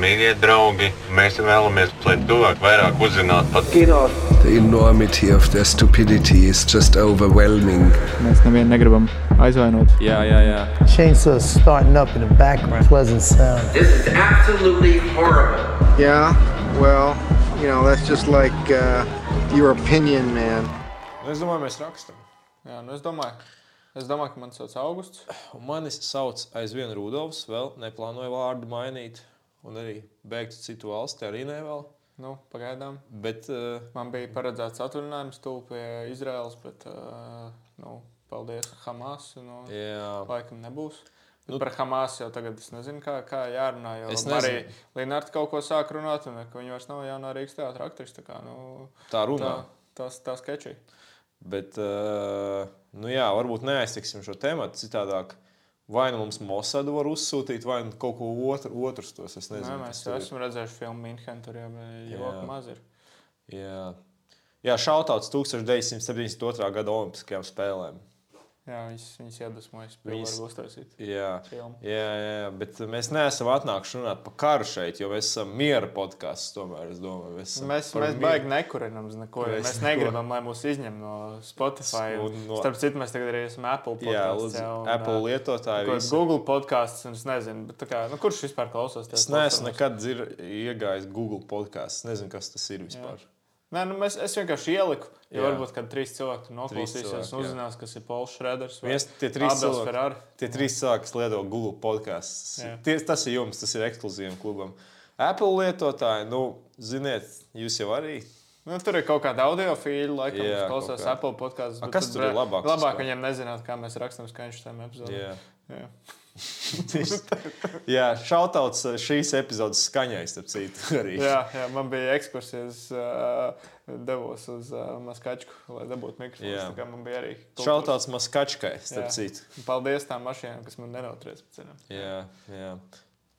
Mīļie draugi, mēs vēlamies, lai cilvēki vairāk uzzinātu par kino. The enormity of their stupidity is just overwhelming. Mēs nevienu negribam aizvainot. Jā, jā, jā. Chainsaws starting up in the background. Pleasant sound. This is absolutely horrible. Yeah, well, you know, that's just like uh, your opinion, man. Nu, es domāju, mēs rakstām. Jā, nu es domāju, es domāju, ka man sauc Augusts. Un mani sauc aizvien Rudolfs. Vēl neplānoju vārdu mainīt. Un arī beigt citu valsti arī nevēl. Nu, pagaidām. Bet, uh, Man bija paredzēts atvaļinājums tuvu pie Izraels, bet, uh, nu, paldies Hamas. Nu, jā, laikam nebūs. Nu- par Hamas jau tagad es nezinu, kā, kā jārunā. Es arī. Linnārds kaut ko sāk runāt, un viņa vairs nav jaunā Rīgas teātra aktrise. Tā kā, nu, tā tā, runā. tas, tas sketči. Bet, uh, nu jā, varbūt neaiztiksim šo tēmu citādāk. Vai nu mums Mosadu var uzsūtīt, vai nu kaut ko otru, otrus tos. Es Nē, nezinu, mēs tur ir. esam redzējuši filmu Minhen, tur jau joka maz. Ir. Jā, jā šautauts 1972. gada Olimpiskajām spēlēm. Jā, viņas, viņas iedvesmojas, Viņas- uztaisīt Jā, filmu. jā, jā, bet mēs neesam atnākuši runāt par karu šeit, jo mēs esam miera podkāsts. Tomēr es domāju, mēs, esam Mēs, mēs mieru. baigi nekurinām neko. Mēs Mēs neko. negribam, lai mūs izņem no Spotify. Un no-. Starp citu, mēs tagad arī esam Apple Jā, podcasts. lūdzu, jā, un, Apple lietotāji. kaut kāds Google podkāsts, un es nezinu, bet kā, nu, kurš vispār klausās? Es neesmu nekad dzir- iegājis Google podkāstā. Es nezinu, kas tas ir vispār. Nē, nu, mēs, es vienkārši ieliku, jo Jā. varbūt kādi trīs cilvēki tur noklausīsies un uzzinās, kas ir Pols Šreders. vai Viens, tie trīs cilvēki, Ferrari. tie trīs cilvēki, kas lieto Google. Tie- Tas ir jums, tas ir ekskluzīviem klubam. Apple lietotāji, nu, ziniet, jūs jau arī. Nu, tur ir kaut kāda audio fīļa, laikam, Jā, kas klausās. Apple bet kas tur ir Labāk vispār? viņiem nezināt, kā mēs rakstām skaņas tam epizodam. Jā, šautauts eh, šīs epizodes skaņai, starp citu. Arī. Jā, jā, man bija ekskursijas, uh, devos uz uh, Maskačku, lai dabūtu mikrofonu. Tā man bija arī. kultūras- Šautauts maskačkai, starp Jā. citu. Paldies tām mašīnām, kas man nenautrēs pa ceļam. Jā, jā.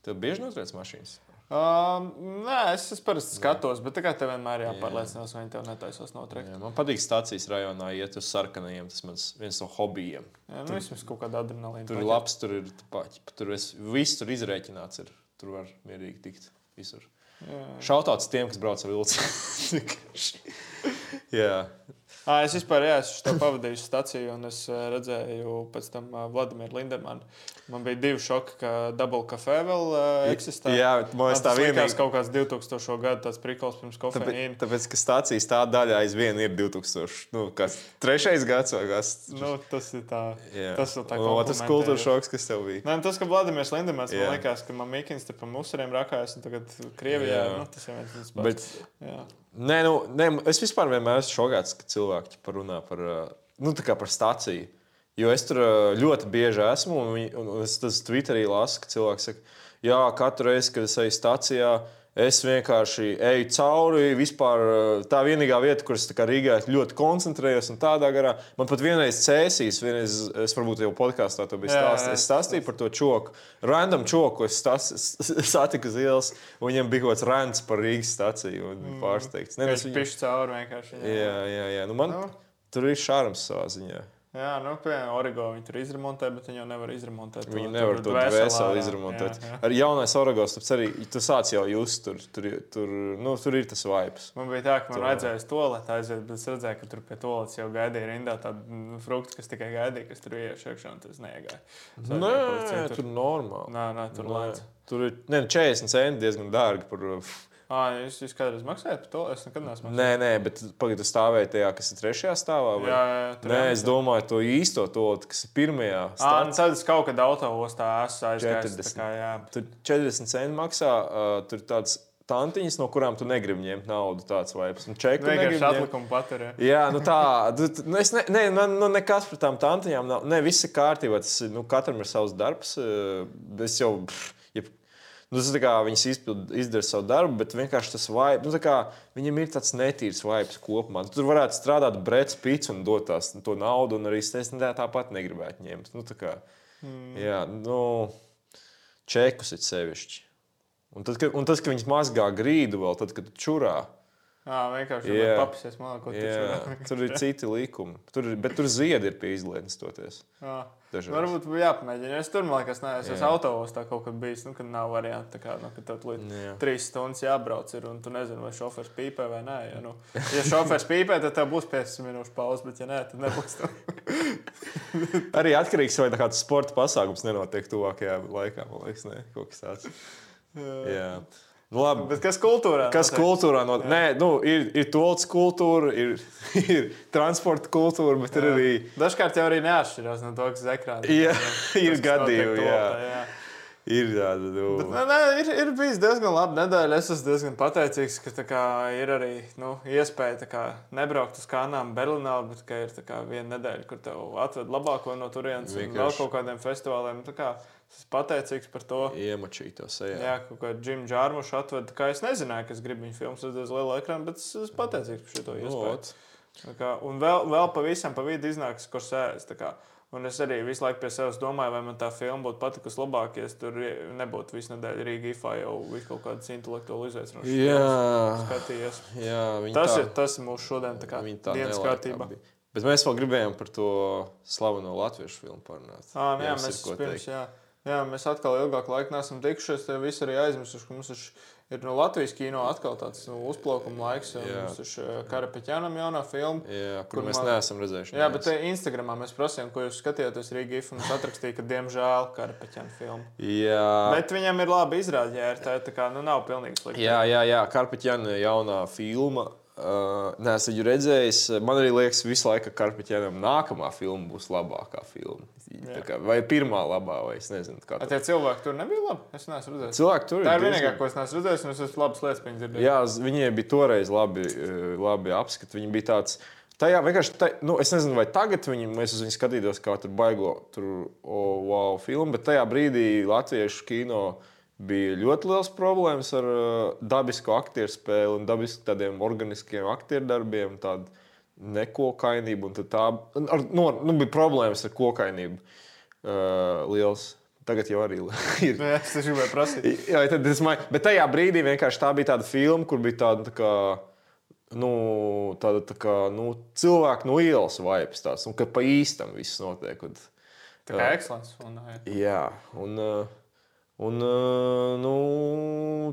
Tev bieži notriec mašīnas? Um, nē, es, es parasti skatos, bet tā tev vienmēr jāpārliecinās, vai viņi tev netaisos notriekt. Jā, man patīk stācijas rajonā iet uz sarkanajiem. Tas mans viens no hobijiem. Jā, nu, vismaz kaut kāda adrenalīna. Tur ir labs, tur ir paķi. Tur es, viss tur izrēķināts. Ir. Tur var mierīgi tikt visur. Šautauts tiem, kas brauc ar vilcienu. jā, À, es vispār jā, es pavadīju uz staciju, un es redzēju pēc tam Vladimiru Lindermanu. Man bija divi šoki, ka Double Cafe vēl ā, eksistē. jā, man liekas, tā tas vienīgā. kaut kāds 2000. gada tāds prikals pirms Tāpēc, kofeīna. tāpēc, ka stācijas tā daļa aizvien ir 2000. Nu, kas, trešais gads vai kas? Nu, tas ir tā. Jā. Tas ir tā Tas komplementē, kultūras šoks, kas tev bija. Nē, tas, ka Vladimirs Lindemans, man liekas, ka man Mikins te pa musuriem rakājas, un tagad Krievijā, Jā. nu, tas ir viens tas pats. Bet, Jā. Nē, nu, nē, es vispār vienmēr esmu šokēts, ka cilvēki parunā par, nu, par stāciju. Jo es tur ļoti bieži esmu, un, viņi- un es tas Twitterī lasu, ka cilvēki saka, jā, katru reizi, kad es eju stācijā, es vienkārši eju cauri. Vispār ā, tā vienīgā vieta, kur es Rīgā ļoti koncentrējos, un tādā garā man pat vienreiz cēsīs, vienreiz, es varbūt jau podkāstā to biju Jā, jā, stāstījis. Es stāstīju par to čoku, random čoku, ko es satiku uz ielas, un viņam bija kaut kāds rants par Rīgas stāciju. un bija Pārsteigts. Ne, Viņš es viņu- pišķi cauri vienkārši. Jā, jā, jā. Nu, man Nu. tur ir šārms savā ziņā. Jā, nu, piemēram, Origo viņi tur izremontē, bet viņi jau nevar izremontēt. to- Viņi tur nevar to ārā. izremontēt. Jā, jā. Ar jaunais Oragos tur arī tu sāc jau just, tur, tur, tur, nu, tur ir tas vibes. Man bija tā, ka man vajadzēja uz to lietu aiziet, bet es redzēju, ka tur pie toaletes jau gaidīja rindā tādu mm, fruktu, kas tikai gaidīja, kas tur ienāca iekšā, un tas neiegāja. Nē, citur. tur normāli. Nē, nē, tur Nē. Tur ir ne, 40 centi diezgan dārgi. Par, uf. Ah, jūs, jūs kādreiz maksājat par to? Es nekad neesmu maksājis. nē, nē, bet pagaidi, tu stāvēji tajā, kas ir trešajā stāvā. Vai? Jā, jā, Nē, es domāju, to īsto to, kas ir pirmajā Ah, nu tad es kaut kad autoostā esmu aizgājis. 40. tā Kā, jā. Tur 40 centi maksā. Uh, tur tāds tantiņas, no kurām tu negribi ņemt naudu. Tāds vibes. Un čeku Vienkārši atlikumu paturē. Jā, nu tā. Nu es ne, ne, man nu nekas par tām tantiņām nav. Ne, viss ir kārtībā. Tas, ir, nu, katram ir savs darbs. Es jau. pff, nu, tas ir kā viņas izpild, izdara savu darbu, bet vienkārši tas vibes. Nu, kā viņam ir tāds netīrs vibes kopumā. Tu tur varētu strādāt brēc pits un dot tās, to naudu, un arī es ne, tāpat negribētu ņemt. Nu, tā kā, mm. Jā, nu, čekus ir sevišķi. Un, tad, kad, un tas, ka viņas mazgā grīdu vēl, tad, kad čurā. Jā, vienkārši Jā. ko tu Jā, tur ir citi likumi. Tur, bet tur ziedi ir pie izlietas toties. Jā. Dažreiz. Varbūt jāpamēģina. Es tur, man liekas, neesmu. Es Jā. autobusā tā kaut kad bijis, nu, kad nav variantu. Kā, nu, kad tev līdz Jā. trīs stundas jābrauc, ir, un tu nezini, vai šofērs pīpē vai nē. Ja, nu, ja šofērs pīpē, tad tev būs 15 minūšu pauze, bet, ja nē, tad nebūs. Arī atkarīgs no tā, kāds sporta pasākums nenotiek tuvākajā laikā. Man liekas, ne? kaut kas tāds. Jā. Nu, labi. Bet kas kultūrā? Kas notiek? kultūrā no Nē, nu, ir, ir tolts kultūra, ir, ir transporta kultūra, bet ir arī. Dažkārt jau arī neatšķirās no to, kas ir ekrānā. Jā, ir kas gadījumi, jā. jā. Ir tāda, nu, Nē, nē, ir, ir bijis diezgan labi nedēļa. Es esmu diezgan pateicīgs, ka kā, ir arī nu, iespēja kā, nebraukt uz Kanām, Berlīnā, bet ka ir kā, viena nedēļa, kur tev atved labāko no turienes un vēl Vienkārši. kaut kādiem festivāliem. Es pateicīgs par to. iemačīt to sejā. Jā, kaut kā Džimu Džārmušu atved. tā Kā es nezināju, ka es gribu viņa filmu redzēt uz liela ekrāna, bet es pateicīgs par šo iespēju. Tā Kā, un vēl, vēl pavisam pa vidu iznāks kursēs. Un es arī visu laiku pie sevis domāju, vai man tā filma būtu patikusi labāk, ja es tur nebūtu visu nedēļu Rīgā IFA jau kaut kādas intelektuālas izaicinājums. Jā, Skatījies. jā Tas, tā, ir, tas ir mūsu šodien tā kā viņi tā dienas kārtībā. Bet mēs vēl gribējām par to slaveno latviešu filmu parunāt. Ā, nu jā, ir mēs, ko pirms, jā, jā, mēs atkal ilgāku laiku neesam tikušies. Te visi arī aizmirsuši, ka mums ir, no Latvijas kino atkal tāds nu, uzplaukuma laiks. Mums ir Karapeķānam jaunā filma. Jā, Kur kur mēs man- neesam redzējuši. Jā, neviens. bet te Instagramā mēs prasījām, ko jūs skatījāties Rīgā. Mums atrakstīja, ka diemžēl Karapeķāna filma. Jā, Bet viņam ir labi ir tā, tā kā nu, nav pilnīgi slikta. Jā, jā, jā. Karpiņķēna jaunā filma. Uh, Nē, es viņu redzēju. Man arī liekas, visu laiku, ka Karpiņķēnam nākamā filma būs labākā filma. Kā, vai pirmā labā, vai es nezinu, kā A, tā. Tie cilvēki tur nebija labi. Es neesmu redzējis. Cilvēki tur Tā ir diezgan- vienīgā, ko es neesmu redzējis, un es esmu labas lietas par viņu dzirdējis. Jā, viņiem bija toreiz labi, eh, labi apskati. Viņi bija tāds. Tajā vienkārši, tā, nu, es nezinu, vai tagad viņi, mēs uz viņu skatītos, kā tur baigo, tur, oh, wow, filmu, bet tajā brīdī latviešu kino bija ļoti liels problēmas ar uh, dabisku aktieru spēli un dabisku tādiem organiskiem aktieru darbiem, tādu nekokainību. un Tā, ar, nu, nu, bija problēmas ar kokainību uh, liels. Tagad jau arī ir. Jā, es gribēju prasīt. Jā, tad es domāju, bet tajā brīdī vienkārši tā bija tāda filma, kur bija tāda tā kā, nu, tāda, tā kā, nu, cilvēku no ielas vibes, tāds, un ka pa īstam viss notiek. Un, Tā kā. Un, jā. jā, un, uh, un uh, nu,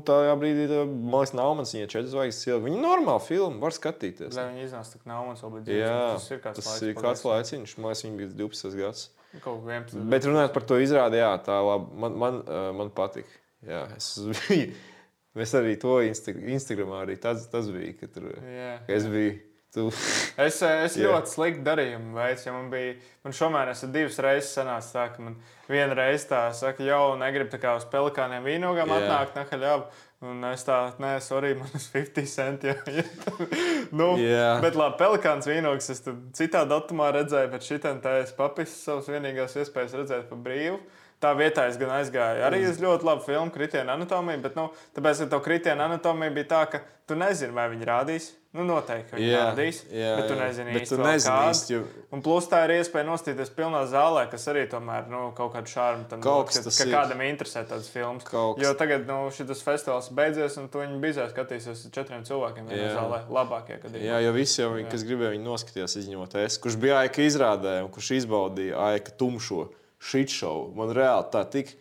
tajā brīdī, tā, man liekas, nav mans viņa četras zvaigznes cilvēks. Viņa ir normāla filma, var skatīties. Lai viņi iznāca tik nav mums vēl bija Jā, tas ir kāds tas ir kāds laiciņš, man liekas, viņa bija 12 gads. Kaut kā 11. Bet runājot par to izrādi, jā, tā labi. Man, man, uh, man patīk. Jā, es biju. Mēs arī to Insta Instagramā arī tas, tas bija. Tur, Jā. ka es biju. Tu, Es, es Jā. ļoti slikti darījumu veidu. Ja man bija, man šomēnes ir divas reizes sanāca tā, ka man viena reize tā saka, jau negribu tā kā uz pelikāniem vīnogām Jā. atnākt, nehaļāvu. Un es tā, nē, sorry, man ir 50 centi. Ja, ja, nu, Jā. bet labi, pelikāns vīnogs es citā datumā redzēju, bet šitam tā es papisu savas vienīgās iespējas redzēt pa brīvu. Tā vietā es gan aizgāju arī uz ļoti labu filmu, Kritiāna anatomija, bet, nu, tāpēc, ka to Kritiāna anatomija bija tā, ka tu nezini, vai viņi rādīs. Nu, noteikti viņi Jā, rādīs, jā, bet tu nezini Bet tu nezini īsti, jo- Un plus tā ir iespēja nostīties pilnā zālē, kas arī tomēr nu, kaut kādu šādu tam Kaut kas ka, ka kādam interesē tādas filmas. Kaut Jo tagad nu, šis festivāls beidzies, un tu viņu bizē skatīsies ar četriem cilvēkiem vienā Jā. zālē. Labākie, kad ir. jā, jo visi jau, viņi, kas gribēja viņu noskatīties, izņemot es, kurš bija aika izrādē un kurš izbaudīja aika tumšo šit šovu. Man reāli tā tik.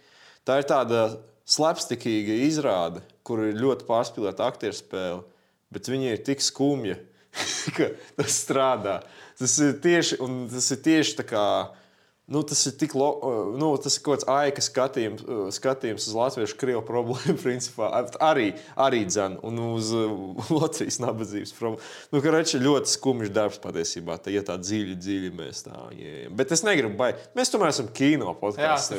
Tā ir tāda slapstikīga izrāde, kur ir ļoti pārspīlēta aktieru spēle, bet viņi ir tik skumji, ka tas strādā. Tas ir tieši, tas ir tieši tā kā. Nu, tas ir tik, lo, nu, tas ir kaut kāds aika skatījums, skatījums uz latviešu krievu problēmu, principā. Arī, arī dzēn, un uz uh, Latvijas nabadzības problēmu. Nu, reči ļoti skumjš darbs patiesībā, tā, ja tā dziļi, dziļi mēs tā ejam. Bet es negribu baigt. Mēs tomēr esam kino Jā, podkāsts.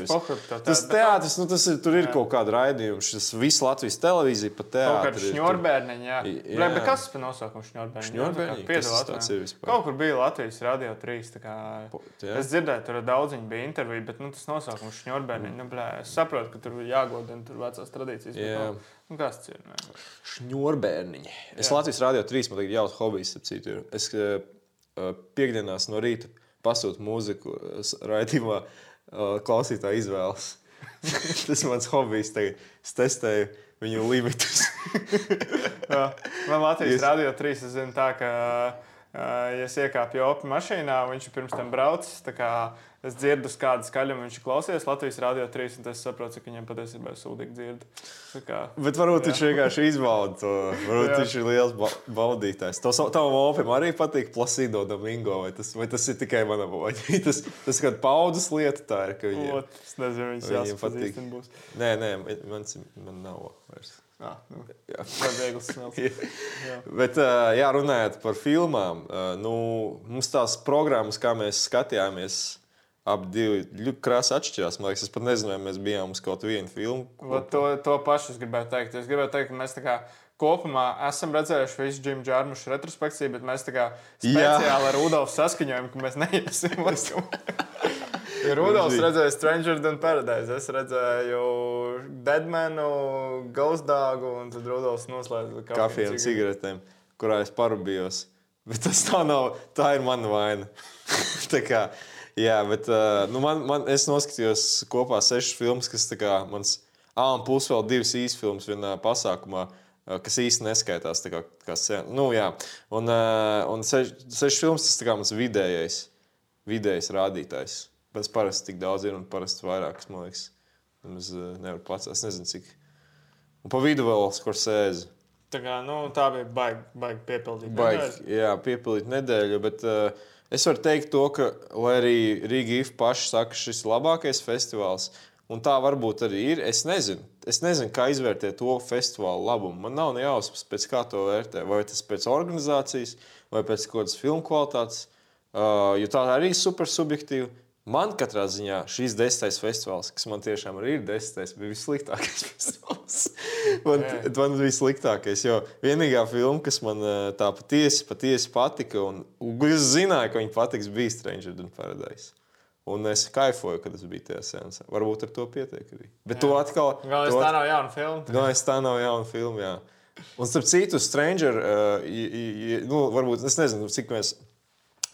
tas Tas teātris, nu, tas ir, tur ir kaut kāda raidījuma, šis viss Latvijas televīzija pat Kaut kāda teātris. šņurbērniņa, jā. Jā. Blē, bet kas par nosaukumu šņurbērniņa? Šņurbērniņa? Tas ir? Kaut kur bija Latvijas radio 3. tā Kā... jā. Es dzirdēju, tur daudziņi bija intervija, bet nu, tas nosaukums šņurbērniņa. Nu, blē, es saprotu, ka tur ir jāgodina tur vecās tradīcijas. bet, Jā. Nu, nu, kas tas ir? Nu, Šņurbērniņi. Es Latvijas Rādio 3. man tagad jauns hobijs. ap citu. Es uh, piekdienās no rīta pasūtu mūziku uh, raidījumā, uh, klausītāju izvēles. Tas mans hobijs. Tagad. Es testēju viņu limitus. Man Latvijas Rādio 3 es zinu tā, ka, ja es iekāpu jopi mašīnā, viņš ir pirms tam braucis, kā es dzirdu, kādu skaļumu viņš ir klausies Latvijas Rādio 3, un es saprotu, cik viņam patiesībā ir sūdīgi dzird. Tā kā, Bet varbūt viņš vienkārši izbauda to. Varbūt Jā. viņš ir liels ba baudītājs. Tas tavam opim arī patīk Placido Domingo, vai tas, vai tas ir tikai manam opim? Tas, tas kā paudzes lieta tā ir, ka viņiem, Ot, es nezinu, viņas Viņiem jāsapazīstina būs. Nē, nē, man, man nav vairs. Jā, nu, Jā. vai viegli smelt. Bet, jā, runājot par filmām, nu, mums tās programmas, kā mēs skatījāmies, ap divi ļoti krāsa atšķirās. Man liekas, es pat nezinu, vai mēs bijām uz kaut vienu filmu. Vat To, to pašu es gribēju teikt. Es gribēju teikt, ka mēs tā kā kopumā esam redzējuši visu Džimu Džārmušu retrospekciju, bet mēs tā kā speciāli ar Rudolfu saskaņojam, ka mēs neiesim uz to. Ja Rudolfs redzēja Stranger than Paradise, es redzēju Deadmanu, Ghost Dogu, un tad Rudolfs noslēdza kafiju un cigaretēm, kurā es parūpījos. Bet tas tā nav, tā ir mana vaina. tā kā, jā, bet uh, nu man, man, es noskatījos kopā sešas filmas, kas kā mans, ah, un plus vēl divas īstas filmas vienā pasākumā. Kas īstenībā neskaitās tā kā, kā sen. Nu, jā. un, uh, un seš, sešas filmas tas kā mans vidējais, vidējais rādītājs. Bet es parasti tik daudz ir un parasti vairāk, man liekas. Uh, nevaru pats, es nezinu, cik. Un pa vidu vēl Skorsēzi. Tā, kā, nu, tā bija baigi, baigi piepildīta. Baigi, jā, piepildīt nedēļu, bet uh, es varu teikt to, ka, lai arī Rīga IF paši saka, ka šis ir labākais festivāls, un tā varbūt arī ir, es nezinu. Es nezinu, kā izvērtēt to festivālu labumu. Man nav ne jausmas, pēc kā to vērtē. Vai tas pēc organizācijas, vai pēc kādas filmu kvalitātes, uh, jo tā arī ir super subjektīva. Man katrā ziņā šīs desmitais festivāls, kas man tiešām arī ir desmitais, bija vissliktākais festivāls. man, man bija sliktākais, jo vienīgā filma, kas man eh, tā patiesi, patiesi patika, un, un es zināju, ka viņa patiks, bija Stranger than Paradise. Un es kaifoju, kad es biju tajā sēnesā. Varbūt ar to pietiek arī. Bet to atkal. Galvenais, to tā nav jauna filma. Galvenais, tā nav jauna filma. Jā. Un starp citu, Stranger, uh, i, i, i- nu, varbūt es nezinu, cik mēs.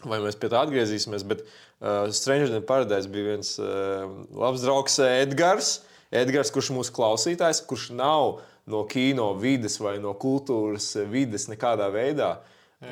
Vai mēs pie tā atgriezīsimies, bet uh, Stranger than Paradise bija viens uh, labs draugs, uh, Edgars. Edgars, kurš mūsu klausītājs, kurš nav no kino vides vai no kultūras uh, vides nekādā veidā.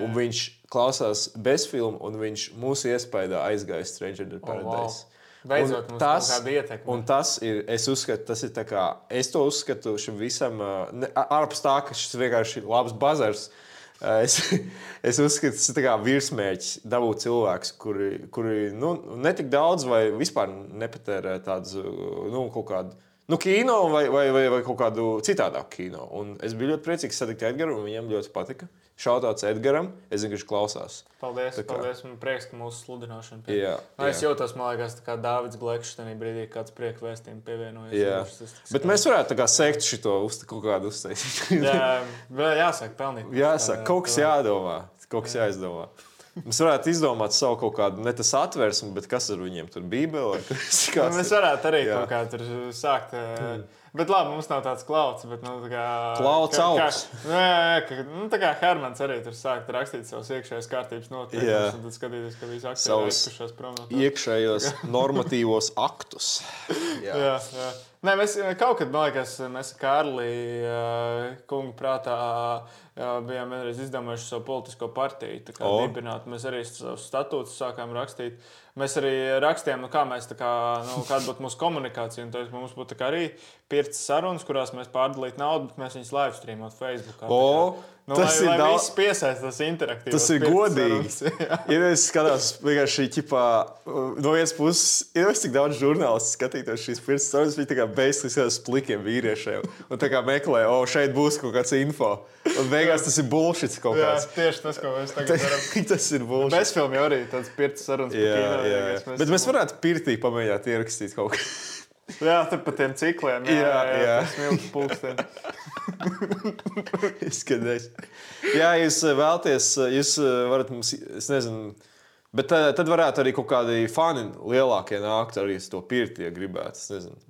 Un viņš klausās bezfilmu, un viņš mūsu iespējā aizgāja Stranger than Paradise. Beidzot, kaut kāda ietekme. Un tas ir, es uzskatu, tas ir kā, es to uzskatu šim visam, ā, ne- ārpus tā, ka šis vienkārši ir labs bazars. ā, Es, es uzskatu, tas ir virsmērķis dabūt cilvēkus, kuri, kuri nu, netik daudz vai vispār nepatērē tādu nu, kaut kādu. Nu, kino vai, vai, vai, vai kaut kādu citādāku kino. Un es biju ļoti priecīgs satikt Edgars, un viņam ļoti patika. Šautauts Edgaram, es zinu, ka viņš klausās. Paldies, Tā kā- paldies. Man prieks, ka mūsu sludināšana pie. Jā, Nu, es jā. jūtos, man liekas, tā kā Dārvids Glekšs tajā brīdī, kad kāds prieka vēstījums pievienojas. Jā. Tas- tas- tas- Bet mēs varētu tā kā sekt šo uz kaut kādu uztaisīt. Jā, jāsaka, pelnīt. Jāsaka, kaut kas jādomā, kaut kas jāizdomā. Mēs varētu izdomāt savu kaut kādu, ne tas atvērsmu, bet kas ar viņiem tur bija Bībelē. Nu, mēs varētu arī Jā. kaut kā tur sākt. Mm. Bet labi, mums nav tāds klauds. Bet, nu, tā kā, Klauds kā- kā- augsts. Nu, jā, ka, nu, tā kā Hermans arī tur sāk rakstīt savus iekšējās kārtības noteikumus. Un tad skatīties, ka visi aktieri Savus aizkušās prom no tā. iekšējos normatīvos aktus. Jā. Jā, jā. Nē, mēs eh, kaut kad, man liekas, mēs Kārlī kungu prātā jā, bijām vienreiz izdomājuši savu politisko partiju. tā kā O. Dibināt. Mēs arī savus statūtus sākām rakstīt. Mēs arī rakstījām, nu, kā mēs kā, nu, kāda būtu mūsu komunikācija. Un tad mums būtu arī pirts sarunas, kurās mēs pārdalītu naudu, bet mēs viņus live streamot Facebook. O, nu, tas lai, ir lai daudz- visi piesaistās interaktīvi. Tas ir godīgi. Ir es skatos, vienkārši ķipā, no vienas puses, ir jau cik daudz žurnālistu skatītos šīs pirms sarunas. Viņi tā kā beigās skatās plikiem vīriešiem un tā kā meklē, o, šeit būs kaut kāds info. Un beigās tas ir bullshit kaut Jā, kāds. tieši tas, ko mēs tagad darām. tas ir bullshit. Bezfilmi jau arī tāds pirts sarunas. Jā, jā, jā. Bet mēs varētu pirtī pamēģināt ierakstīt kaut ko. Jā, tur pa tiem cikliem. Jā, Jā, jā, milzīgs pulkstenis. Izskatās. Jā, jūs eh, vēlaties, eh, jūs eh, varat mums, es nezinu, bet eh, tad varētu arī kaut kādi fani lielākie nākt arī to pirti, ja gribētu. Es nezinu.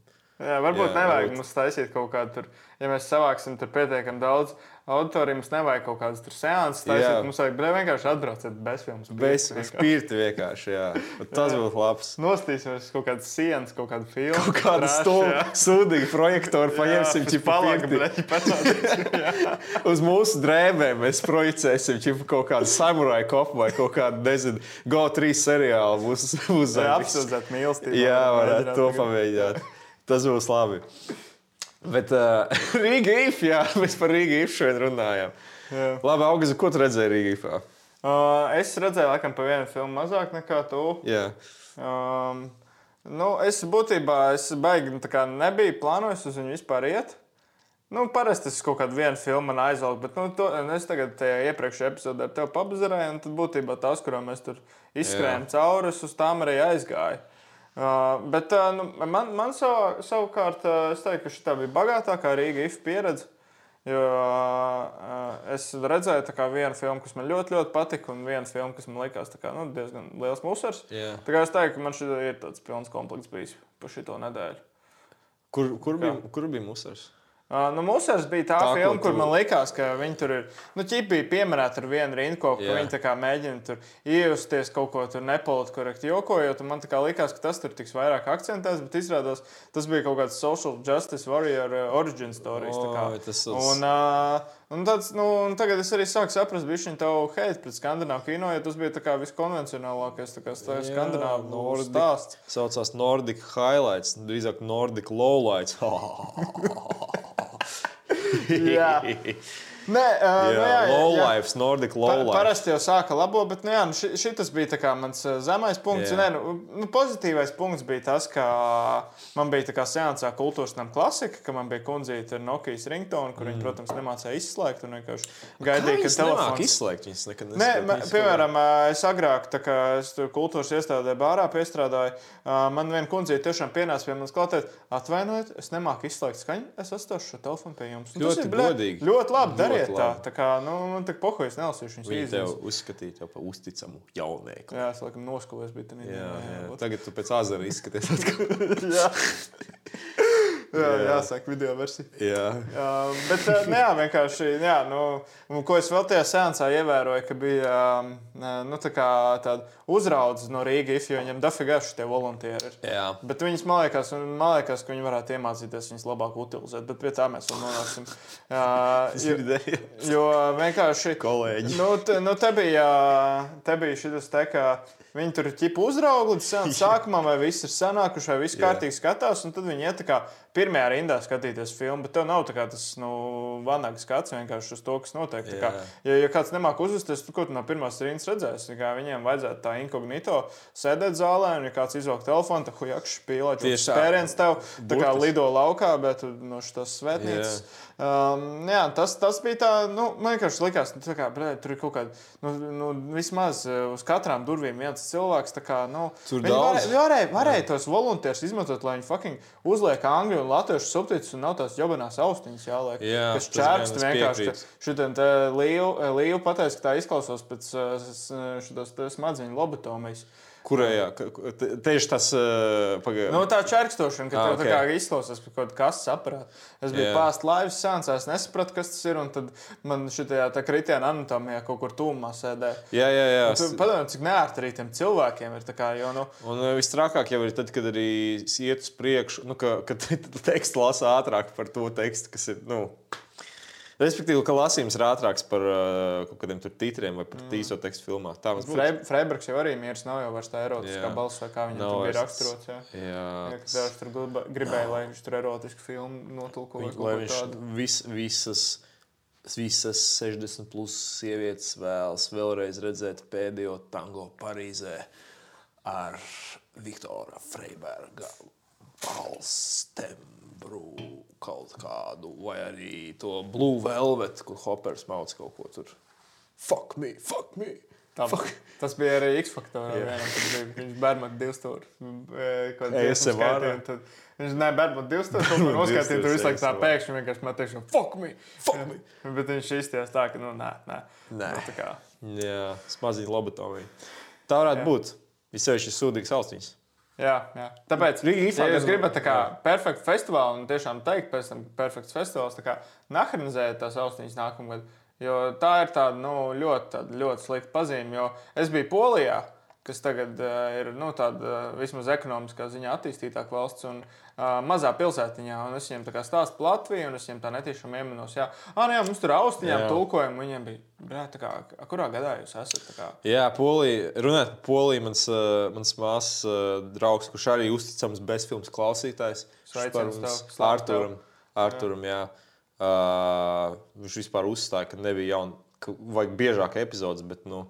Jā, varbūt jā, nevajag varbūt. mums taisīt kaut kādu tur. Ja mēs savāksim tur pietiekami daudz auditoriju, mums nevajag kaut kādas tur seanses taisīt. Mums vajag vienkārši atbraukt bez filmas. Bez spirta vienkārši. Jā. Tas būtu labs. Nostīsimies kaut kādas sienas, kaut kādu filmu. Kaut kādu jā. sūdīgu projektoru paņemsim, bleķi, pacelsim. Uz mūsu drēbēm mēs projicēsim čipa kaut kādu samurai kopu vai kaut kādu, nezinu, GO3 seriālu. Būs, būs Jā, zem. apsūdzēt mīlestību. Jā, varētu to pamēģināt. Tas būs labi. Bet uh, Rīga IF, jā, mēs par Rīga IF šodien runājam. Jā. Labi, Augusts, ko tu redzēji Rīga IFā? Uh, es redzēju, laikam, pa vienu filmu mazāk nekā tu. Jā, Um, nu, es būtībā es baigi nu, nebiju plānojis uz viņu vispār iet. Nu, parasti tas kaut kāda viena filma man aizvelk, bet nu, to, es tagad tajā iepriekšējā epizodē ar tevi pabazarēju, un tad būtībā tās, kurām mēs tur izskrējām cauri, es uz tām arī aizgāju. Uh, bet uh, nu, man, man savā, savukārt, uh, es teiktu, ka šī bija bagātākā Rīga IF pieredze. Jo uh, es redzēju vienu filmu, kas man ļoti, ļoti patika, un vienu filmu, kas man likās kā, nu, diezgan liels musars. Jā. Tā kā es teiktu, ka man šī ir tāds pilns komplekts bijis pa šito nedēļu. kur, kur, bija, kur bija Musars? Uh, nu, Musars bija tā, Tā, filma, kur tu- man likās, ka viņi tur ir. Nu, ķip bija pieminēta ar vienu rindkopu, ka viņi tā kā mēģina tur iejusties kaut ko tur nepolitiski korekti jokojot. Man tā kā likās, ka tas tur tiks vairāk akcentēts, bet izrādās, tas bija kaut kāds social justice warrior uh, origin stories. Oi, tas- tas- un, uh, un tāds, nu, un tagad es arī sāku saprast, viņš tev hate pret skandināvu kino, jo tas bija tā kā viskonvencionālākais tā kā stā- Jā, skandināvu Nordic. stāsts. Saucās Nordic Highlights, drīzāk Nordic Lowlights. Jā. Nē, uh, jā, jā, jā, jā. Lowlights, Nordic Pa, Lowlights. parasti jau sāka labo, bet nu, jā, nu, ši, šitas bija mans zemais punkts. Jā. Nē, nu, nu, pozitīvais punkts bija tas, ka man bija tā kā seansā kultūras nama klasika, ka man bija kundzīte ar Nokijas ringtonu, kur mm. viņi, protams, nemācēja izslēgt un vienkārši gaidīja, ka Viņas nemāk telefons. izslēgt, viņas nekad Nē, nespēja ma- izslēgt. piemēram, es agrāk, tā kā es tur kultūras iestādē bārā piestrādāju, man viena kundzīte tiešām pienāca pie manis klātēt, atvainojiet, es nemāku izslēgt skaņu, es atstāšu šo telefonu pie jums. Ļoti ir, godīgi. Ļoti labi, Ļoti dariet tā. kā, nu, man tā pohoja, es nelasīšu viņas Viņi tev īziņas. uzskatīja jau par uzticamu jaunieku. Jā, es laikam noskulies, bet tā būt. Tagad tu pēc azara izskaties. jā. jā, jāsaka, video versija. jā. Jā, bet, ā, nu, jā, vienkārši, jā, nu, ko es vēl tajā sēncā ievēroju, ka bija ā, nu, tā tāda uzraudzība no Rīgas, jo viņam dafigā šie volunteeri ir. jā. Bet viņas, man liekas, un man liekas, ka viņi varētu iemācīties viņas labāk utilizēt, bet pie tā mēs vēl nonāksim. Jo, jo vienkārši. Kolēģi. Nu, te, nu, te bija, te bija šis te, ka viņi tur ķipa uzrauga līdz sākumam, vai viss ir sanākuši, vai viss kārtīgi skatās, un tad viņi iet tā kā pirmajā rindā skatīties filmu, bet tev nav tā kā tas, nu, vanags skats vienkārši uz to, kas notiek. Kā, ja, ja kāds nemāk uzvesties, tad ko tu no pirmās rindas redzēsi? Kā Viņiem vajadzētu tā inkognito sēdēt zālē, un ja kāds izvelk telefonu, tad hujakš spīlēt, Tieši tā. spēriens tev tā kā lido laukā, bet no šīs svētnīcas. Um, jā, tas, tas bija tā, nu, man vienkārši likās, nu, kā, bre, tur ir kaut kāda, nu, nu vismaz eh, uz katrām durvīm viens cilvēks. Kā, nu, Tur viņi varēja, varēja, varēja tos volunteerus izmantot, lai viņi fucking uzliek angļu un latviešu subtitrus un nav tās jobanās austiņas jāliek. Jā, kas es vienkārši. Šodien Līja pateica, ka tā izklausās pēc šīs smadzeņu lobotomijas. Kurējā? Tieši tas uh, pagaidām. Nu, tā čērkstošana, ka Ah, tev ok. okay. tā izklausās pēc kaut kāda saprāta. Es biju Jā. pārsteigts laivas sēncā, es nesapratu, kas tas ir. un Tad man šajā kritiāna anatomijā kaut kur tūmā sēdēja. Jā, jā, jā. Tu padomā, cik neērti arī tiem cilvēkiem ir. tā Kā, jo, nu, Un uh, visstrākāk jau ir tad, kad arī iet uz priekšu, nu, ka, kad teksts lasa ātrāk par to tekstu, kas ir. Nu, Respektīvi, ka lasījums ir ātrāks par uh, kaut kādiem titriem vai par tīso tekstu filmā. Tā mums. Fre- Freibergs jau arī miers nav jau vairs tā erotiskā balss, kā viņam Nav tur bija raksturots. Jā. Jā, Jā, tas- Viņš tur griba- gribēja, lai viņš tur erotisku filmu notulko. lai viņš vis, visas, visas 60 plus sievietes vēlas vēlreiz redzēt pēdējo tango Parīzē ar Viktora Freiberga balss tembru kaut kādu, vai arī to Blue Velvet, kur Hoppers mauc kaut ko tur. Fuck me, fuck me! Tā, Fuck. tas bija arī X bija- Viņš bērnam divas stūri. ASMR. Viņš ne bērnam divas stūri. Viņš noskatījās, tur visu laiku tā pēkšņi vienkārši man teiks, fuck me! Fuck me! Bet viņš izties tā, ka, nu, nē, nē. Nē. Nu, tā kā. Jā, smadziņa lobotomija. Tā varētu Jā. Būt. Vissevišķi sūdīgs austiņas. Jā, jā. Tāpēc, īstenībā jūs gribat tā kā jā. perfektu festivālu un tiešām teikt, pēc tam perfekts festivāls, kā nahranizēt tās austiņas nākamgad, jo tā ir tāda, nu, ļoti, tāda, ļoti slikta pazīme, jo es biju Polijā, kas tagad uh, ir, nu, tāda uh, vismaz ekonomiskā ziņā attīstītāka valsts un uh, mazā pilsētiņā, un es viņiem tā kā stāstu par Latviju, un es viņiem tā netīšām ieminos, jā, ah, nu jā, mums tur austiņām Jā. tulkojumu, viņiem bija, brā, kā, kurā gadā jūs esat, Jā, Polija, runājot par Poliju, mans, uh, mans māsas uh, draugs, kurš arī uzticams bezfilmas klausītājs, slavu Arturam, Arturam, jā. Uh, viņš vispār uzstāja, ka nebija jauna, ka vajag biežāk epizodes, bet, nu,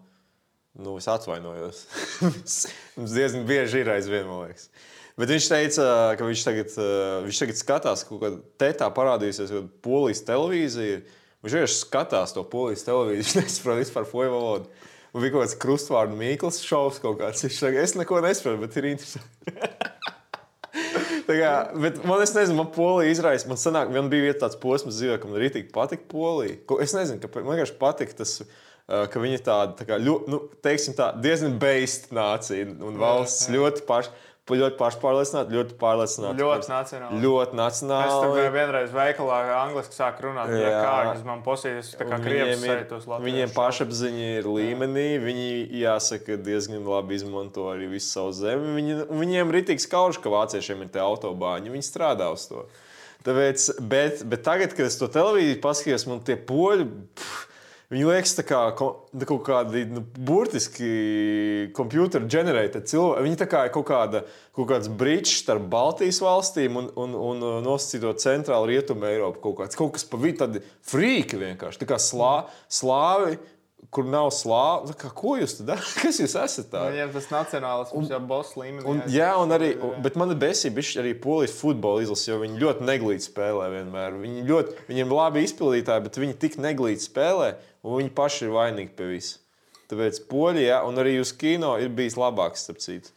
nu es atvainojos. Mums diezgan bieži ir aizvien, man liekas. Bet viņš teica, ka viņš tagad, uh, viņš tagad skatās, ka tetā parādīsies polijas televīzija. Viņš vienkārši skatās to polijas televīziju, viņš nesaprot vispār poļu valodu. Un bija kaut kāds krustvārdu mīklas šovs kaut kāds. Viņš saka, es neko nesaprotu, bet ir interesanti. Kā, bet man, es nezinu, man polija izraisa. Man, sanāk, man bija tāds posms dzīvē, ka man arī tik patika polija. Es nezinu, kāpēc. Man vienkārši patika tas, ka viņi tāda, tā kā, ļo, nu, teiksim tā, diezgan beigta nācija un valsts ļoti paši. Ļoti pašpārliecināti, ļoti pārliecināti. Ļoti nacionāli. Ļoti Es tur nacionāli. vienreiz veikalā, angliski sāk runāt, ja Jā. kā viņas man posīs, tā kā viņiem ir- sētos Viņiem pašapziņa ir līmenī, viņi, jāsaka, diezgan labi izmanto arī visu savu zemi. Viņi, viņiem ir rītīgs kauš, ka vāciešiem ir tie autobāņi, viņi strādā uz to. Tāpēc, bet, bet tagad, kad es to televīziju paskatījos, man tie poļi. Pff, Viņi liekas, tā kā nu, kaut kādi nu, burtiski computer generated cilvēki. Viņi tā kā ir kaut, kāda, kaut kāds brīdis starp Baltijas valstīm un, un, un nosacīto centrālu rietumu Eiropu. Kaut, kāds, kaut kas pa vidu, tādi frīki vienkārši. Tā kā slā, slāvi, kur nav. Tā Kā, ko jūs tur darāt? Kas jūs esat? Tādi? Viņiem tas nacionālisms jau boss līmenī. Un, jā, un arī, bet man ir besība arī polijas futbola izlase, jo viņi ļoti neglīti spēlē vienmēr. Viņi ļoti, viņiem labi izpildītāji, bet viņi tik neglīti spēlē, un viņi paši ir vainīgi pie visa. Tāpēc Polijā, un arī uz kino, ir bijis labāks, starp citu.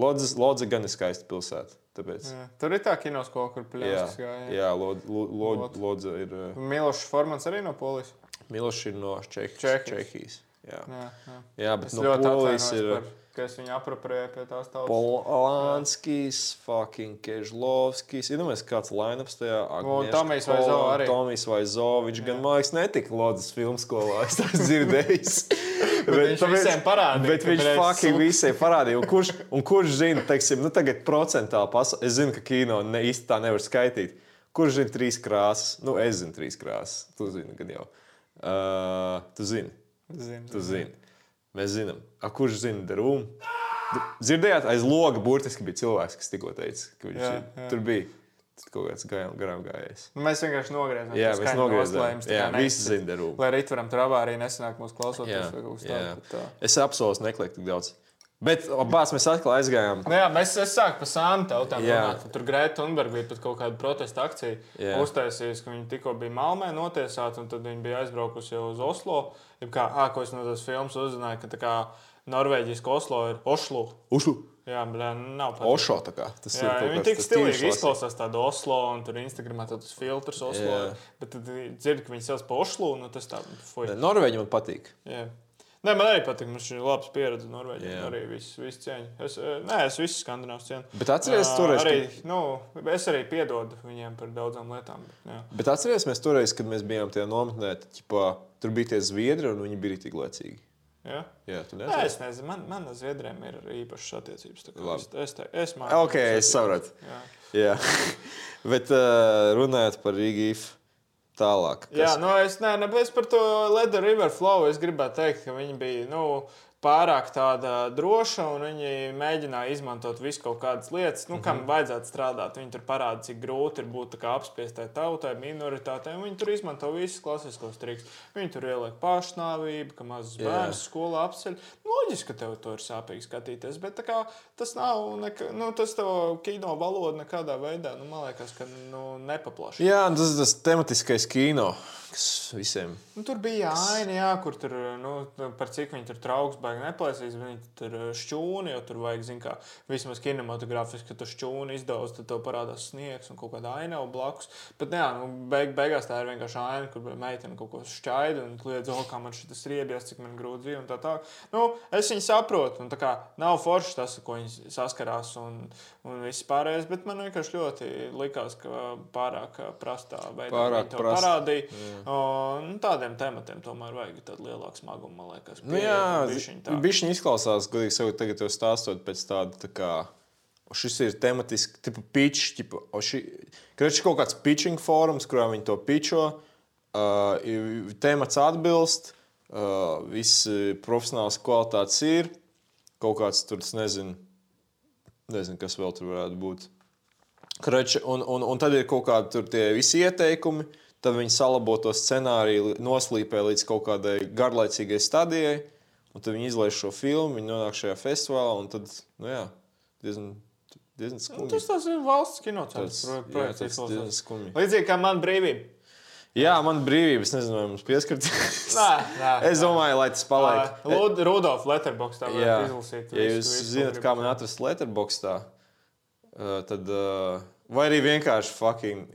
Lodze, Lodze gan ir skaista pilsēta. Tāpēc, Jā. Tur ir tā kinoskola, kur jā, pļāvis gāja. jā Lod- Lo- Lo- Lodze. Ir. uh, Milošs Formans arī no Polijas. Milošs ir no Čehijas. Čehijas. Čehijas. Jā. Jā, jā. jā, bet Es no Polijas ir. par, ka es viņu apropriēju pie tās tautas. Polanskis, fucking Kežlovskis. Iedomājieties, kāds lineups tajā Un Tomijs Vaizo arī. Tomijs Vaizo, viņš gan, man liekas, netika Lodzes filmas skolā. Es tas dzirdēju. viņš visiem parādīja, Bet viņš fucking visiem parādīja. Un kurš, un kurš zina, teiksim, nu tagad procentāli pasaulē, es zinu, ka kino ne, īsti tā nevar skaitīt. Kurš zina trīs krāsas? Nu, es zinu trīs krāsas. Tu zini, gan jau. Uh, tu zini. Zinu. Tu zini. Mēs zinām, A, kurš zina darbumu. Dzirdējāt, aiz loga burtiski bija cilvēks, kas tikko teica, ka viņš Jā, jā. tur bija. Tur kaut kāds garām, gājējis. Nu, Mēs vienkārši nogriezām. Jā, mēs nogriezām. Jā, visi zina darbumu. Lai arī turam tur avārija nesanāk mūsu klausoties. Jā, jā. Es apsolu, neklieku tik daudz. Bet, bāc, mēs atkal aizgājām. Nu, jā, mēs es sāku par sānu tautām. Tur Grēta Thunberga bija pat kaut kāda protesta akcija. Jā. Uztaisījusi, ka viņi tikko bija Malmē notiesāti, un tad viņi bija aizbraukusi jau uz Oslo. Ja kā, ā, ko es no tās filmas uzzināju, ka tā kā Norvēģijas Oslo ir Oslo. Ušu. Jā, bet nav pat. Ošo tā kā. Tas Jā, kaut viņi tik stilīgi izklausās tādu Oslo, un tur Instagramā tāds filtrs Oslo. Jā. ir. Bet tad dzird, ka viņi sauc par Oslo, nu tas tā, Norvēģi man patīk. Jā. Nē, man arī patīk, mums ir labs pieredze Norvēģijā. Jā. Arī viss vis cieņa. Es, eh, nē, es visus skandināvus cienu. Bet atceries Jā, toreiz, Arī, nu, es arī piedodu viņiem par daudzām lietām. Bet, jā. Bet atcerieties, mēs toreiz, kad mēs bijām tajā nometnē, ķipā, tur bija tie zviedri un viņi bija tik lecīgi. Jā. Jā, tu Nē, neatceries? es nezinu, man, man ar Zviedriem ir īpašas attiecības. Es, es, te, es, māku Ok, es sapratu. Jā. Jā, bet uh, runājot par Rīgīfu tālāk. Jā, nu es, ne, ne, es par to Leda River Flow es gribētu teikt, ka viņi bija nu, pārāk tāda droša un viņi mēģināja izmantot visu kaut kādas lietas, nu, kam vajadzētu strādāt. Viņi tur parāda, cik grūti ir būt apspiestai tautai, minoritātei. un Viņi tur izmanto visus klasiskos trikus. Viņi tur ieliek pašnāvību, ka mazs Jā. bērns skolā apceļ. Nu, Loģiski, ka tev to ir sāpīgi skatīties, bet kā, tas nav, neka, nu, tas tev kino valoda nekādā veidā, nu, man liekas, ka nu, nepaplašina. Jā, tas ir tas tematiskais kino. Kas visiem. Nu, tur bija aina, jā, kur tur, nu, par cik viņi tur trauks, baigi neplēsīs. Viņi tur šķūni, jo tur vajag, zin, kā vismaz kinematogrāfiski, ka tu šķūni izdauz, tad tev parādās sniegs un kaut kāda aina blakus. Bet, jā, nu, beig, beigās tā ir vienkārši aina, kur meitene kaut ko šķaida un kliedz, oh, kā man šis riebies, cik man grūti dzīve un tā tā. Nu, es viņu saprotu, un tā kā nav forši tas, ko viņi saskarās un, un viss pārējais, bet man vienkārši ļoti likās, ka pārāk prastā veidā Pārāk viņi to prasti, parādīja. O, nu, tādiem tematiem tomēr vajag tādu lielāku smagumu, man liekas. Nu, jā, bišķiņ tā. viņš izklausās, godīgi sakot, tagad jau stāstot pēc tāda. Tā kā, šis ir tematisks, tipa pitch, tipa, ši, ir kaut kāds pitching fórums, kurā viņi to pitcho, uh, temats atbilst, uh, viss profesionāls kvalitātes ir, kaut kāds tur, nezinu, nezinu, kas vēl tur varētu būt. Kreči, un, un, un tad ir kaut kādi tur tie visi ieteikumi. Tad viņi salabo to scenāriju, noslīpē līdz kaut kādai garlaicīgai stadijai. Un tad viņi izlaiž šo filmu, viņi nonāk šajā festivālā. un Tad, nu jā, diezgan, diezgan Nu, skumji. tas tas ir valsts kinocentrs. Tas- izklausās. diezgan skumji. Līdzīgi kā man brīvība. Jā, man brīvības, nezinu, vai mums pieskarties. Nē, nē, es domāju, lai tas paliek. Lūdzu, Rudolf Letterbox tā Jā, izlasīt. ja visu, jūs visu, zināt, gribat. kā man atrast letterboxdā, tad. Vai arī vienkārši fucking.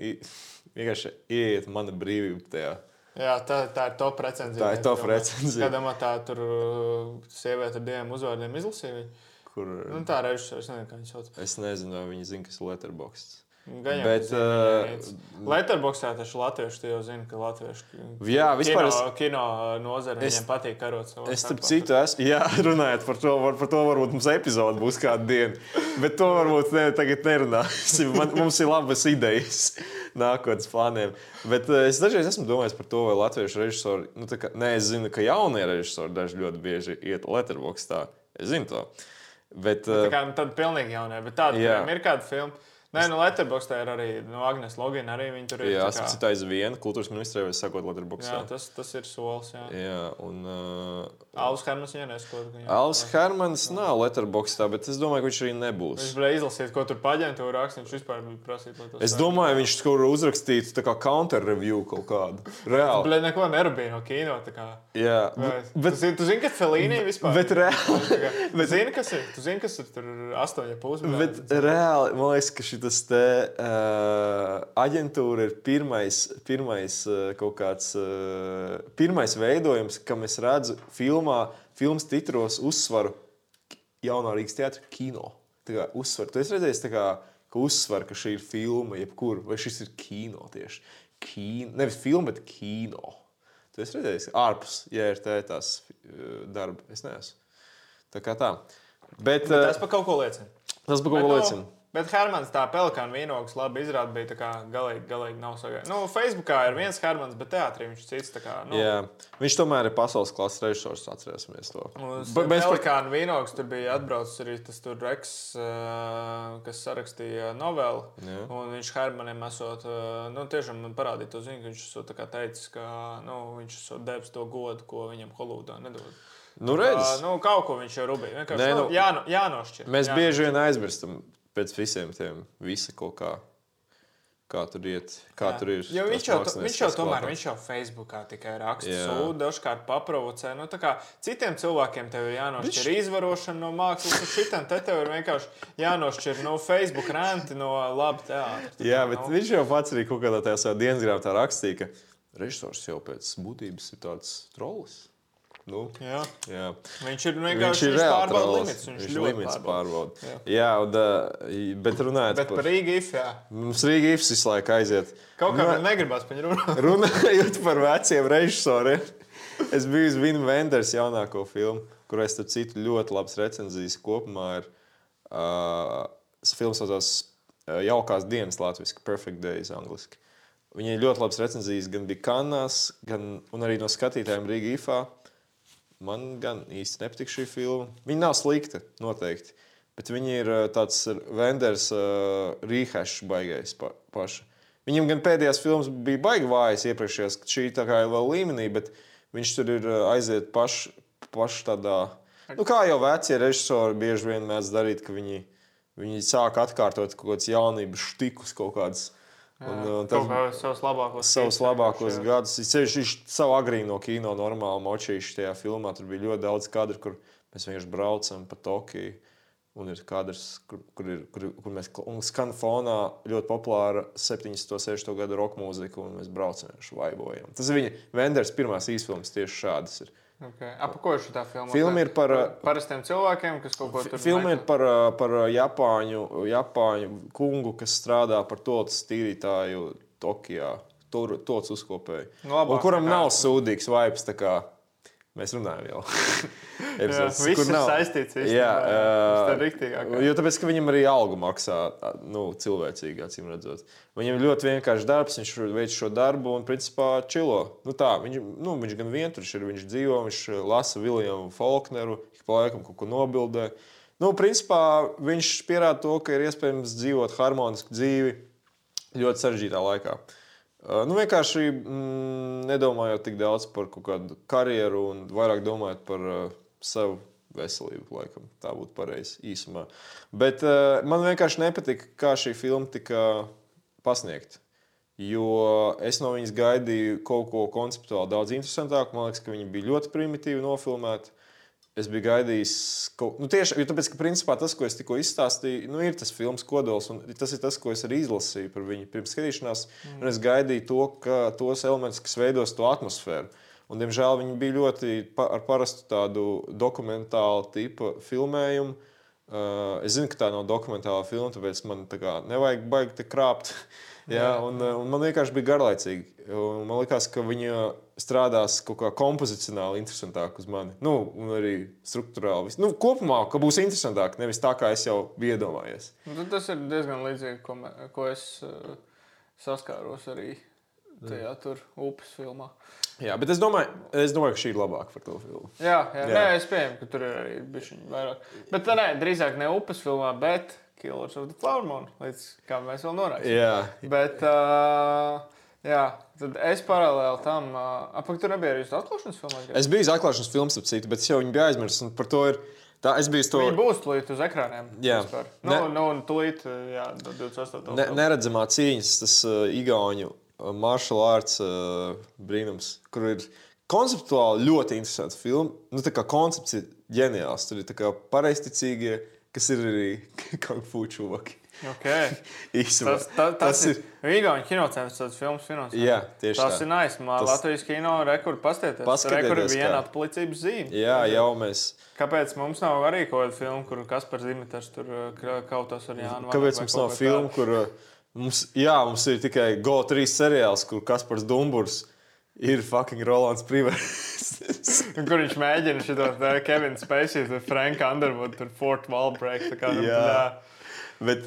Vienkārši ieiet mana brīvība tajā. Jā, tā, tā ir top recenzija. Tā ir top recenzija. Kādam tā tur uh, sieviete ar diviem uzvārdiem izlasīja. viņu? Kur, Nu, tā režisors, es nezinu, kā viņu sauc. Es nezinu, vai viņi zina, kas ir letterboxds. Gan jau, Bet, uh, viņiem Letterboxdā taču latvieši jau zina, ka latvieši Jā, vispār kino, es- kino nozare viņiem patīk karot Es starp citu, esmu, jā, runājot par to, var, par to varbūt mums epizode būs kāda diena. Bet to varbūt ne, tagad nerunāsim. Man, mums ir labas idejas nākotnes plāniem. Bet uh, es dažreiz esmu domājis par to, vai latviešu režisori, nu, kā, nē, es zinu, ka jaunie režisori daži ļoti bieži iet letterboxdā. Es zinu to. Bet, Tā uh, kā nu, tad pilnīgi jaunie, bet tāda ir kāda filma. Nē, nu, Letterboxdā ir arī nu, Agnes Logina, arī viņa tur ir. jā, tas ir viena kultūras ministrē, vai sakot, letterboxdā. jā, tas, tas ir solis. Jā. Jā, un uh, Alus Hermans jau neskot. Alans Hermans nav letterboxdā, bet es domāju, ka viņš arī nebūs. Viņš varēja izlasīt, ko tur paģentūra raksta. Viņš vispār bija prasījis, lai to Es domāju, viņš tur uzrakstītu tā kā counter-review kaut kādu. Reāli. Bļa, neko nerabīja no kino. Jā, bet, Tu zini, tu zini, kas ir Felīnija vispār? bet reāli. Tu zini, kas ir? Tu zini, kas ir tur astoņi pusi. Bet reāli man liekas, ka šis te uh, aģentūra ir pirmais, pirmais uh, kaut kāds uh, pirmais veidojums, kam es redzu filmā, filmas titros uzsvaru jaunā Rīgas teātra kino. Tā kā uzsver, tu esi redzējis, kā, ka uzsver, ka šī ir filma, jebkur, vai šis ir kino tieši. Kino, nevis filma, bet kino. Tu esi redzējis, ārpus, ja ir tā tās uh, darba. Es neesmu. Tā kā tā. Bet, Tas tas, par kaut ko liecina. tas par ko Bet, nu, liecina. Bet Hermans tā pelikāna vīnogas labi izrāda, bija tā kā galīgi, galīgi nav sagaidīts. Nu, Facebookā ir viens Hermans, bet teātrī viņš cits. tā Kā, nu, Jā, viņš tomēr ir pasaules klases režisors, atcerēsimies to. Uz par- Pelikāna vīnogas tur bija atbraucis arī tas tur Reks, kas sarakstīja noveli. Jā. Un viņš Hermanim esot, nu, tiešām man parādīja to ziņu, ka viņš esot tā teicis, ka nu, viņš esot devis to godu, ko viņam Holudā nedod. Nu, redz, nu, kaut ko viņš jau rubīja. Vienkārši Nē, nu, nu, jāno, jānošķir. mēs jā. bieži vien aizmirstam pēc visiem tiem visa kaut kā. Kā tur iet, kā Jā. tur ir. Jo viņš jau, viņš jau tomēr, kvalitātes. viņš jau Facebookā tikai raksta, sūta, dažkārt paprovocē. Nu, tā kā citiem cilvēkiem tev ir jānošķir viņš... izvarošana no mākslas, un šitam te tev ir vienkārši jānošķir no Facebook renti no laba teātra. Tā Jā, bet nu, viņš jau pats arī kaut kādā tajā savā dienas grāmatā rakstīja, ka režisors jau pēc būtības ir tāds trolls. Nu, jā. jā. Viņš ir vienkārši ir viņš reāli pārbauda limits. Viņš, Viņš limits pārbauda. Jā. Jā, un, bet runājot Bet par Rīgas if, jā. Mums Rīga īps visu laiku aiziet. Kaut kā man negribas par viņu runāt. Runājot par veciem režisoriem, es biju uz Vinu Vendors jaunāko filmu, kurai starp citu ļoti labas recenzijas kopumā ir. Uh, filmas saucās Jaukās dienas latviešu, Perfect Days angliski. Viņai ļoti labas recenzijas gan bija Kanās, gan arī no skatītājiem Rīgā. Man gan īsti nepatīk šī filma. Viņa nav slikta, noteikti. Bet viņi ir uh, tāds Vendors uh, rīhašs baigais pa, paši. Viņam gan pēdējās filmas bija baigi vājas iepriekšējās, šī tā kā ir vēl līmenī, bet viņš tur ir uh, aiziet paši paš tādā. Nu, kā jau vecie režisori bieži vien mēdz darīt, ka viņi, viņi sāk atkārtot kaut kādus jaunības štikus, kaut kādas Un, un Kaut kā savus labākos. savus labākos gadus. Es ceļš viņš savu agrīno kino normāli močīšu tajā filmā. Tur bija ļoti daudz kadru, kur mēs vienkārši braucam pa Tokiju. Un ir kadrs, kur, kur, ir, kur, kur mēs skan fonā ļoti populāra 70. un 60. gadu roka mūzika, un mēs braucam vienkārši vaibojam. Tas ir viņa Venders pirmās īsfilmas tieši šādas. Ir. Okay. Ap ko ir šī filma? Filma ir par, uh, parastiem cilvēkiem, kas kaut ko tur Filma ir par, ā, par ā, Japāņu, Japāņu kungu, kas strādā par totas tīrītāju Tokijā. Tur tots uzkopēja. Nu, labāk Un kuram nav sūdīgs vibes, mēs runājam jau. Jā, Epizodes, viss ir nav. saistīts. īstenībā, Jā, jā. ā, Tas ir tāpēc, ka viņam arī algu maksā nu, cilvēcīgi, acīm redzot. Viņam ir ļoti vienkāršs darbs, viņš veic šo darbu un, principā, čilo. Nu, tā, viņš, nu, viņš gan vientuļš ir, viņš dzīvo, viņš lasa Viljamu Falkneru, ik pa laikam kaut ko nobildē. Nu, principā, viņš pierāda to, ka ir iespējams dzīvot harmonisku dzīvi ļoti sarežģītā laikā. Uh, Nu, vienkārši mm, nedomājot tik daudz par kaut kādu karjeru un vairāk domājot par uh, savu veselību. Laikam. Tā būtu pareizi īsumā. Bet uh, man vienkārši nepatika, kā šī filma tika pasniegta. Jo es no viņas gaidīju kaut ko konceptuāli daudz interesantāku. Man liekas, ka viņi bija ļoti primitīvi nofilmēti. Es biju gaidījis, kaut, nu tieši tāpēc, ka principā, tas, ko es tikko izstāstīju, nu, ir tas filmas kodols, tas ir tas, ko es arī izlasīju par viņu pirms skatīšanās. Mm. Es gaidīju to, ka tos elementus, kas veidos to atmosfēru. Un, diemžēl viņi bija ļoti pa, ar parastu tādu dokumentālu tipu filmējumu. Uh, es zinu, ka tā nav dokumentāla filma, tāpēc man tā kā nevajag baigt krāpt. Jā, un, uh, un man vienkārši bija garlaicīgi. Un Man liekas, ka viņa strādās kaut kā kompozicionāli interesantāk uz mani. Nu, un arī struktūrāli. Nu, kopumā, ka būs interesantāk, nevis tā, kā es jau biju iedomājies. Nu, Tas ir diezgan līdzīgi, ko, me, ko es uh, saskāros arī tajā tur upes filmā. Jā, bet es domāju, es domāju, ka šī ir labāka par to filmu. Jā, jā, Jā. Nē, es pieņemu, ka tur ir arī bišķiņi vairāk. Bet tā nē, drīzāk ne upes filmā, bet Killers of the Flower Moon, līdz kā mēs vēl norādījām. Jā, Bet, uh, jā, tad es paralēli tam, uh, apakš tur nebija arī atklāšanas filmās. es biju atklāšanas filmas, ap citu, bet es jau viņu biju aizmirsis. Par to ir. Tā, es biju to. Viņi būs tūlīt uz ekrāniem. Jā. vispār. Ne- Nu, nu, un tūlīt, uh, jā, 28. Ne, neredzamā cīņas, tas uh, Igaunijas martial arts uh, brīnums, kur ir konceptuāli ļoti interesants filma. Nu, tā kā koncepts ir ģeniāls. Tur ir pareizticīgie, kas ir arī kung fu čūvaki. Okay. Īsumā. Tas, tas, tas ir Igaunijas kinocentrs, tas filmas finansējums. Jā, tieši tas tā. ir nice. Man Tas- Latvijas kino rekords pastieties. Paskatieties, Rekords viena atpalicības zīme. Jā, jau mēs. Kāpēc mums nav arī kaut kāda filma, kur Kaspars Dimitrs tur uh, kaut kas ar Jānu? Kāpēc mums nav filmu, kur uh, mums, jā, mums ir tikai GO3 seriāls, kur Kaspars Dumburs ir fucking Rolands Privers? Kur viņš mēģina šo Kevinu Spacey, tur Franka Underwood, tur Fort Wall break. tā Kā, Jā. jā. Bet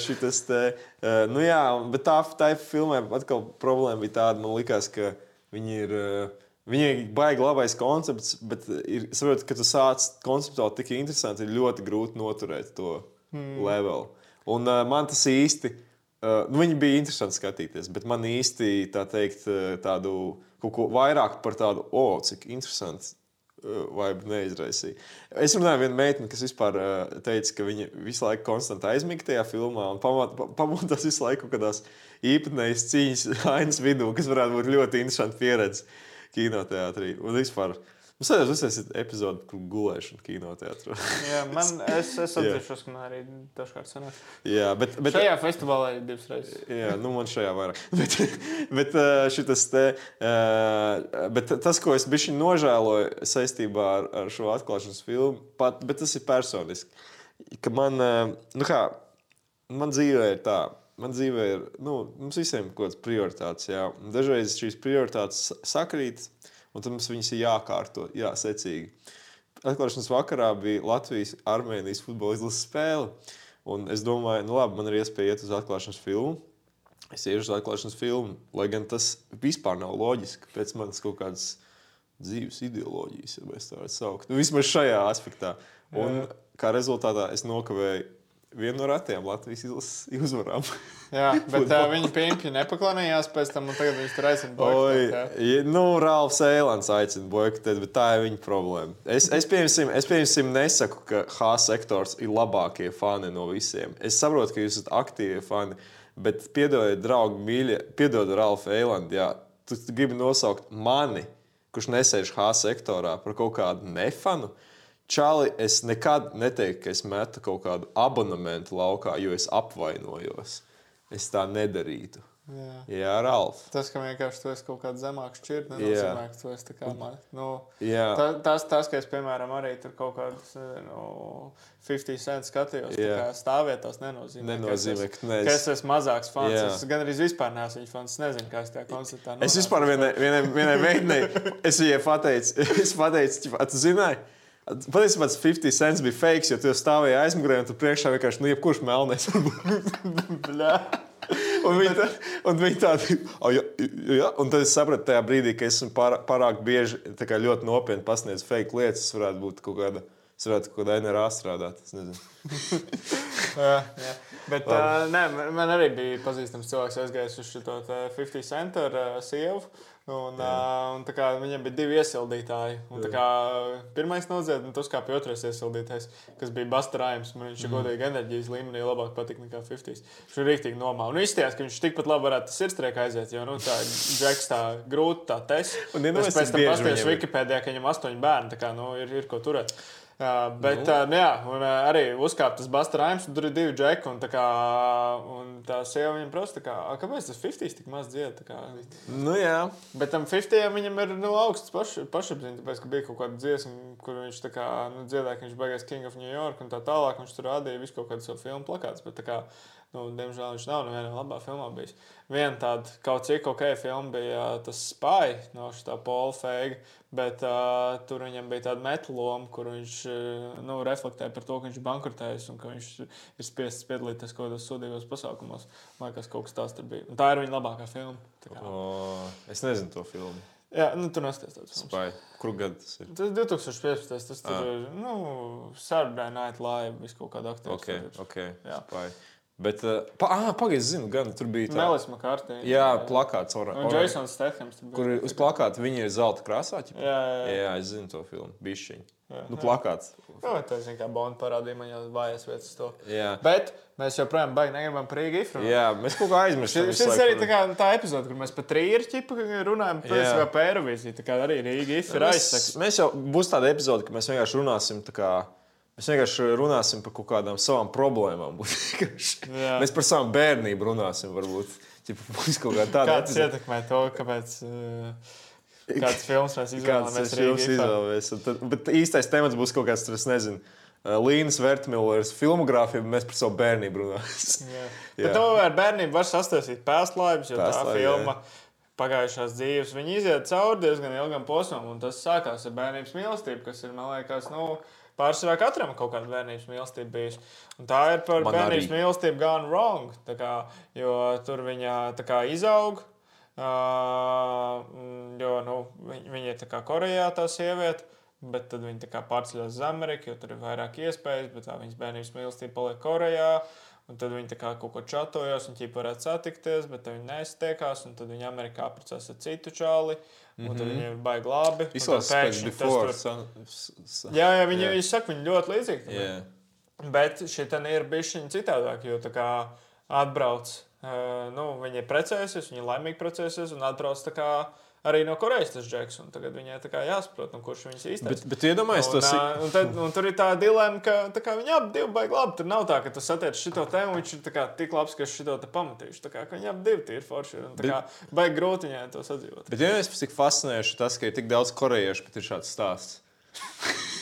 šis te, eh, nu jā, bet tā, tā filmē atkal problēma bija tāda, man liekas, ka viņi ir. eh, Viņai ir baigi labais koncepts, bet ir saprot, ka tu sāc konceptuāli tik interesanti, ir ļoti grūti noturēt to mm. levelu. Un uh, man tas īsti, uh, nu, viņi bija interesanti skatīties, bet man īsti tā teikt, eh, tādu kaut ko vairāk par tādu, o, oh, cik interesanti vai neizraisīja. Es runāju ar vienu meiteni, kas vispār uh, teica, ka viņa visu laiku konstanti aizmiga tajā filmā un pamot- pa- pamodās visu laiku kaut kādās īpatnējas cīņas ainas vidū, kas varētu būt ļoti interesanti pieredze kinoteātrī. Un vispār. Mums vajadzētu uztaisīt epizodi par gulēšanu kinoteātrī. jā, man es, es atzīšos, ka man arī dažkārt sanāk. Jā, bet, bet Šajā festivālā ir divas reizes. Jā, nu man šajā vairāk. Bet, bet, uh, šitas te, uh, bet tas, ko es biju nožēloju saistībā ar, ar šo atklāšanas filmu, pat, bet tas ir personiski. Ka man, uh, nu kā, man dzīvē ir tā. Man dzīvē ir, nu, mums visiem ir kaut kādas prioritātes. Jā. Dažreiz šīs prioritātes sa- sakrīt, un tad mums viņas ir jākārto, jā, secīgi. Atklāšanas vakarā bija Latvijas-Armēnijas futbola izlases spēle. Un es domāju, nu labi, man ir iespēja iet uz atklāšanas filmu. Es iešu uz atklāšanas filmu, lai gan tas vispār nav loģiski pēc manas kaut kādas dzīves ideoloģijas, ja tā varētu saukt. Nu, vismaz šajā aspektā. Un kā rezultātā es nokavēju vienu no retiem Latvijas izlases uzvarām. Jā, bet uh, viņi pieņemti nepaklanījās pēc tam, un tagad viņi tur aicina Oi, boikotēt, ja, nu, Rāls Eilants aicina boikotēt, bet tā ir viņa problēma. Es, es, pieņemsim, es pieņemsim nesaku, ka H sektors ir labākie fani no visiem. Es saprotu, ka jūs esat aktīvi fani, Bet, piedodiet, draugi, mīļie, piedodiet, Ralf Eiland, jā, tu gribi nosaukt mani, kurš nesēž H sektorā par kaut kādu nefanu. Čāli, es nekad neteiktu, ka es metu kaut kādu abonementu laukā, jo es apvainojos. Es tā nedarītu. Jā. Jā, Ralf. Tas, ka vienkārši tu esi kaut kāds zemāks šķirt, Jā. nenozīmē, ka tu esi tā kā man. Nu, Jā. ta, tas, tas, ka es, piemēram, arī tur kaut kādus nu, 50 centus skatījos, tā Jā. kā stāvvietos, nenozīmē, Nenozīmē, ka, ka es, neesi- ka es esmu mazāks fans. Jā. Es gan arī vispār neesmu viņa fans. Es nezinu, kā es tajā koncertā Es nonācu. vispār vienai, vienai, vienai meitenei, es viņai pateicu, es pateicu, tu zināji, patiesībā tas 50 cents bija fake, jo tu stāvēji aizmugurē un tu priekšā vienkārši, nu, jebkurš melnēs var būt. Un viņi, tā, un viņi tādi, oh, jā, jā, un tad es sapratu tajā brīdī, ka esmu pārāk, pārāk bieži, ļoti nopietni pasniedzu fake lietas. Tas varētu būt kaut kāda, es varētu kaut kādā NRA strādāt. Es nezinu. Jā, jā. Bet uh, nē, man- man arī bija pazīstams cilvēks, kas aizgājis uz šo 50 centu ar uh, sievu. Un, uh, un kā viņam bija divi iesildītāji. Un, kā, pirmais nodzied, un tas kā pie otrais iesildītājs, kas bija Bastarājums. Man viņš mm. godīgi enerģijas līmenī labāk patika nekā 50. Viņš ir rīktīgi nomā. Un izstājās, ka viņš tikpat labi varētu sirdstrēkā aiziet, jo nu, tā ir džeks tā grūti tā tes. Un iedomājies, es pēc tam paskatījos. Wikipēdijā, ka viņam astoņi bērni, tā kā nu, ir, ir ko turēt. Uh, bet, nu. Uh, nu, jā, un, uh, arī uzkāpa tas Bastarājums, un tur ir divi džeki. Un, tā kā, un tā sieva viņam prasa, kā, "A, kāpēc tas 50 tik maz dzied? Tā Kā, Nu, jā. Bet tam 50 viņam ir nu, augsts paš, pašapziņa, tāpēc, ka bija kaut kāda dziesma, kur viņš tā kā, nu, dziedāja, ka viņš beigās King of New York un tā tālāk. Viņš tur rādīja visu kaut kādu savu filmu plakāts. Nu, diemžēl viņš nav nevienā labā filmā bijis. Viena tāda kaut cik ok filma bija tas spāņu no šī Paula Feiga. Bet uh, tur viņam bija tāda metāloma, kur viņš uh, nu, reflektēja par to, ka viņš ir bankrotējis un ka viņš ir spiests piedalīties kaut kādos sodīgos pasākumos. Man liekas, kaut kas tāds tur bija. Un tā ir viņa labākā filma. O, es nezinu to filmu. Jā, nu, tur neskaties tāds. Vai kur gadu tas ir? Tas 2015. Tas tur Ah. ir nu, Saturday Night Live, vis kaut kāda aktivitāte. Ok, ok. Jā. Spāj. Bet, uh, pa, ah, pagaidi, zinu, gan tur bija tā. Melis Makārtī. Jā, plakāts. Ora, Un Jasons bija. Kur uz plakāta viņi ir zelta krāsā? Jā, jā, jā. jā, es zinu to filmu. Bišķiņu. Jā, Nu, jā. plakāts. Nu, tas ir kā Bonda parādīja man jau vājas vietas to. Jā. Bet mēs joprojām baigi negribam par ifru. Jā, mēs kaut kā aizmirsām. Šis laiku arī tā, kā, tā epizode, kur mēs par trījus ķipu runājam Jā. par Eirovīziju. Tā kā arī Rīga ir Mēs, aizsaks. mēs jau būs tāda epizode, ka mēs vienkārši runāsim. tā Kā, mēs vienkārši runāsim par kaut kādām savām problēmām. Jā. mēs par savu bērnību runāsim. Varbūt būs kaut kā tāda Kā tas ietekmē to, kāpēc. uh, Kāds films mēs Kāds izvēlamies tas izvēlēsies? Un tad- Bet īstais temats būs kaut kāds, es nezinu, Līnas Vertmilleras filmogrāfija, bet mēs par savu bērnību runāsim. Jā. Jā. Bet to ar bērniem var sastāstīt pēclaipus, jo tā Pēclaipi, filma pagājušās dzīves viņi iziet cauri diezgan ilgam posmam, un tas sākās ar bērnības mīlestību, kas ir, man liekas, nu, pārsvarā katram kaut kāda bērnības mīlestība bijusi. Un tā ir par Man bērnības arī. mīlestību gone wrong, kā, jo tur viņa kā izaug. Uh, jo nu, viņa, viņa ir kā Korejā, tā sieviete, bet tad viņa pārceļas uz Ameriku, jo tur ir vairāk iespējas, bet tā viņas bērnības mīlestība paliek Korejā. Un tad viņi kaut ko čatojos, un viņi varētu satikties, bet viņi nesatiekās. un Tad viņi Amerikā apprecās ar citu čāli. Un tad viņiem ir baigi labi. pēkšņi before. tur- Jā, jā, viņi, Jā. viņi saka, viņi ļoti līdzīgi. tam. Jā. Bet šī ir bijusi citādāk, jo tā kā atbrauc, uh, nu, viņi ir precējušies, viņi ir laimīgi precējušies, un atbrauc tā kā arī no Korejas tas džeks. un Tagad viņai tā kā jāsaprot, nu, kurš viņas īstais. Bet, bet iedomājieties, si- ā, un, tad, un tur ir tā dilemma, ka tā kā viņi abi divi baigi labi. Tur nav tā, ka tu satiec šo tēmu, viņš ir kā tik labs, ka es šo te pamatīšu. Tā kā viņi abi divi ir forši. ir, Un, kā baigi grūti viņai to sadzīvot. Bet iedomājieties, cik fascinējoši tas, ka ir tik daudz korejiešu, bet ir šāds stāsts.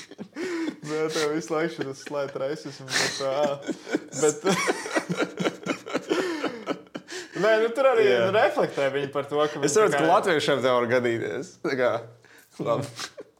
Bet tev visu laiku šis slēdz raisismu. Bet, bet, Nē, nu, tur arī yeah. reflektē viņi par to, ka Es tā ka latviešiem tā var gadīties. Labi,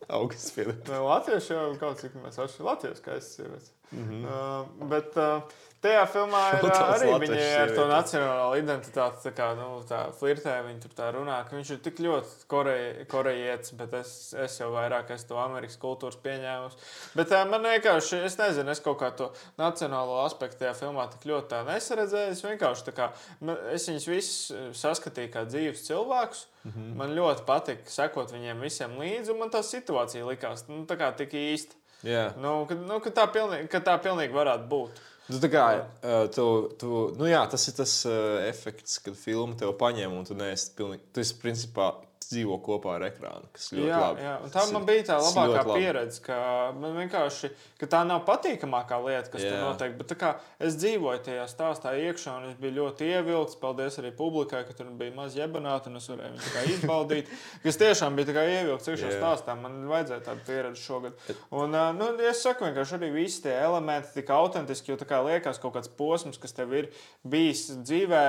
augsts spiediens. Nē, Latvieši jau kaut cik mēs esam Latvijas skaistas sievietes. Mm. -hmm. uh, bet uh, tajā filmā ir uh, arī latviešu viņi ar to sievietes. nacionālo identitāti tā kā, nu, tā flirtē, viņi tur tā runā, ka viņš ir tik ļoti korej, korejietis, bet es, es jau vairāk esmu to Amerikas kultūras pieņēmus. Bet uh, man vienkārši, es nezinu, es kaut kā to nacionālo aspektu tajā filmā tik ļoti nesaredzēju. Es vienkārši tā kā, man- es viņus visus saskatīju kā dzīves cilvēkus. Mm -hmm. Man ļoti patika sekot viņiem visiem līdzi, un man tā situācija likās nu, tā kā tik īsta. Jā. Nu, ka, nu, ka, tā pilnīgi, ka tā pilnīgi varētu būt. Nu, kā, uh, tu, tu, nu jā, tas ir tas uh, efekts, kad filma tev paņem un tu neesi pilnīgi. Tu esi principā dzīvo kopā ar ekrānu. Jā, labi. jā. Tā man bija tā labākā pieredze, ka man vienkārši ka tā nav patīkamākā lieta, kas tur Jā. notiek. Bet tā kā es dzīvoju tajā stāstā iekšā, un es biju ļoti ievilkts. Paldies arī publikai, ka tur bija maz jebanāta, un es varēju viņu izbaudīt. Kas tiešām kā ievilkts iekšā Jā. stāstā. Man vajadzēja tādu pieredzi šogad. Un, nu, es saku, vienkārši arī visi tie elementi tik autentiski, jo tā kā liekas kaut kāds posms, kas tev ir bijis dzīvē,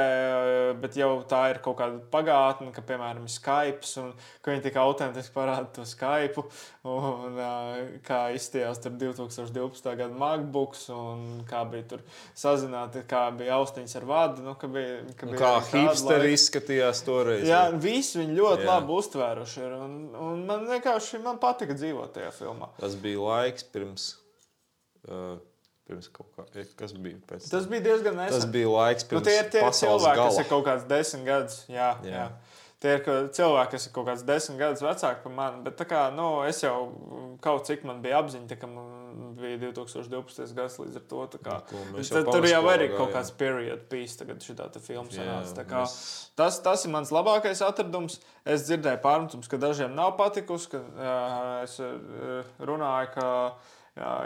bet jau tā ir kaut kāda pagātne, ka, piemēram, ir Skype, un ka viņi tik autentiski parāda to Skype, un kā izstījās tur 2012. gada MacBooks, un kā bija tur sazināti, kā bija austiņas ar vadu. Nu, ka bija, ka bija Kā hipsteri izskatījās toreiz. Jā, visi viņi ļoti Jā. labi uztvēruši. Ir, un, un man vienkārši man patika dzīvot tajā filmā. Tas bija laiks pirms. Uh, pirms kaut kā, eh, kas bija pēc Tas bija diezgan nesen. Tas bija laiks nu, pirms tie ir tie pasaules cilvēki, kas gala. ir kaut kāds desmit gadus. Jā, Jā. jā. Tie ir cilvēki, kas ir kaut kāds desmit gadus vecāki par mani. Bet kā, nu, es jau kaut cik man bija apziņa, ka man bija 2012. gads līdz ar to. Kā, Nu, ko, jau tad, tur jau arī kaut kāds period piece, tagad šī tā filma sanāca. Tā kā, Tas, tas ir mans labākais atradums. Es dzirdēju pārmetums, ka dažiem nav patikusi, ka uh, es uh, runāju, ka, jā,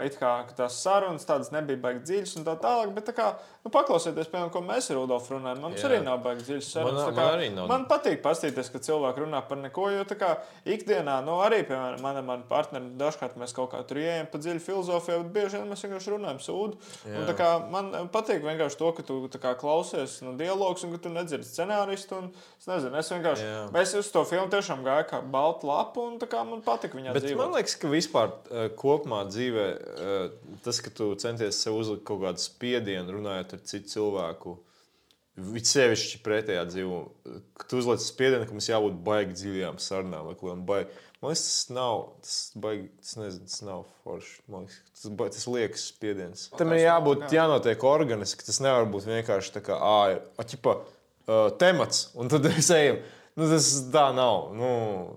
it kā, tās sarunas tādas nebija baigta dziļas un tā tālāk. Bet, tā kā, nu, paklausieties, piemēram, ko mēs ar Rudolfu runājam. Mums Jā. jā. arī nav baigta dziļas sarunas. Man- tā man kā arī nav. Man patīk paskatīties, ka cilvēki runā par neko, jo tā kā ikdienā, nu, arī, piemēram, man un mani partneri, dažkārt mēs kaut kā tur ieejam pa dziļu filozofiju, bet bieži vien mēs vienkārši runājam sūdu. Un, tā kā, man patīk vienkārši to, ka tu kā, klausies no dialogs un ka tu nedzirdi scenāristu. Un, es nezinu, es vienkārši, Jā. mēs uz to filmu tiešām gāju kā baltu lapu, un kā man patika viņā Bet dzīvot. man liekas, ka vispār uh, kopumā dzīvē uh, tas, ka tu centies sev uzlikt kaut kādu spiedienu, runājot ar citu cilvēku, it sevišķi pretējā dzīvē, tu uzliec spiedienu, ka mums jābūt baigi dziļām sarunām vai kaut baigi. Man liekas, tas nav, tas, baigi, tas, nezinu, tas nav forši. Man liekas, tas, ba- tas liekas spiediens. Tam ir jābūt, jānotiek organiski. Tas nevar būt vienkārši tā kā, ah, ir ķipa, uh, temats, un tad mēs ejam. Nu, tas tā nav. Nu,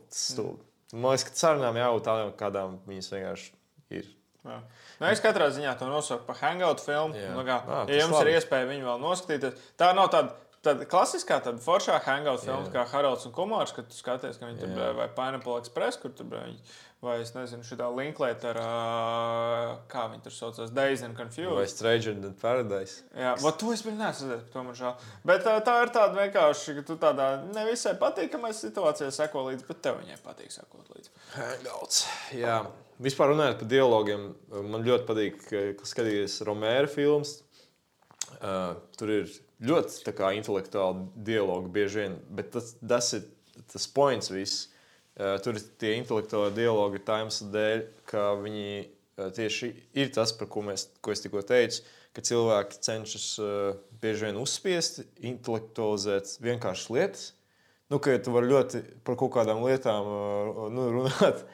tas stulbi. Man liekas, ka sarunām jābūt tādām, kādām viņas vienkārši ir. Jā. Nu, es katrā ziņā to nosaucu par hangout filmu. Jā. Nu, kā, Ā, ja jums labi. ir iespēja viņu vēl noskatīties, tā nav tāda. Tāda klasiskā, tāda foršā hangout filma, Jā. kā Haralds un Kumārs, kad tu skaties, ka viņi tur Jā. bija vai Pineapple Express, kur tur viņi, vai es nezinu, šī tā Linklater, uh, kā viņi tur saucās, Days and Confused. Vai Stranger than Paradise? Jā, va, to es biju nesadzējis, to man žēl. Bet uh, tā ir tāda vienkārši, ka tu tādā nevisai patīkamai situācijā seko līdzi, bet tev viņai patīk sekot līdzi. Hangouts. Jā. Vispār runājot par dialogiem, man ļoti patīk, ka skatīties Romēra filmas. Uh, tur ir ļoti tā kā, intelektuāli dialogi bieži vien, bet tas, tas ir tas points. Viss. Uh, tur ir tie intelektuāli dialogi Times dēļ, ka viņi uh, tieši ir tas, par ko, mēs, ko es tikko teicu, ka cilvēki cenšas uh, bieži vien uzspiest, intelektualizēt vienkāršas lietas. Nu, ka tu vari ļoti par kaut kādām lietām uh, nu, runāt.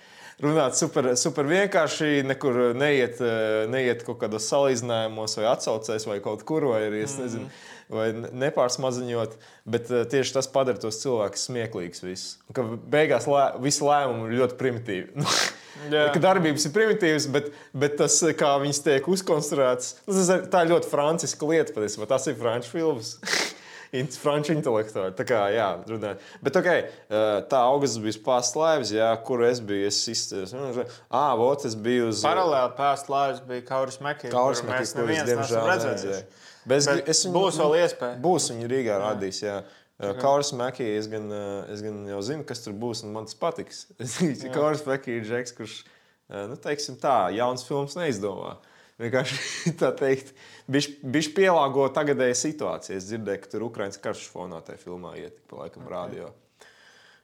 Runāt super, super vienkārši, nekur neiet, uh, neiet kaut kādos salīdzinājumos, vai atsaucēs, vai kaut kur, vai arī es nezinu, vai ne- nepārsmaziņot. Bet uh, tieši tas padara tos cilvēkus smieklīgus. Viss. Ka beigās lē, visi lēmumi ir ļoti primitīvi. Ka darbības ir primitīvas, bet, bet tas, kā viņas tiek uzkonstruētas, tas ir, tā ļoti franciska lieta. Patiesībā tas ir franču filmas. Franču intelektuāli. Tā kā, jā, runājot. Bet, ok, tā augusts bija pārslēvis, jā, kur es biju. Es izteicu, ah, vot, es biju uz Paralēli pēc lāča bija Kauris Mekija. Mēs Makijas, kuras, neviens diemžēl, neredzēju. Bet es, Bet es viņu, būs vēl iespēja. Būs viņa Rīgā radīs, jā. Kauras Makija, es, gan, eh, es gan jau zinu, kas tur būs, un man tas patiks. Kauras Makija ir Džeks, kurš, eh, nu, teiksim tā, jauns films neizdomā. Vienkārši tā teikt, viņš pielāgo tagadēju situāciju. Es dzirdēju, ka tur Ukraiņas karš fonā tajā filmā ietika pa laikam rādio.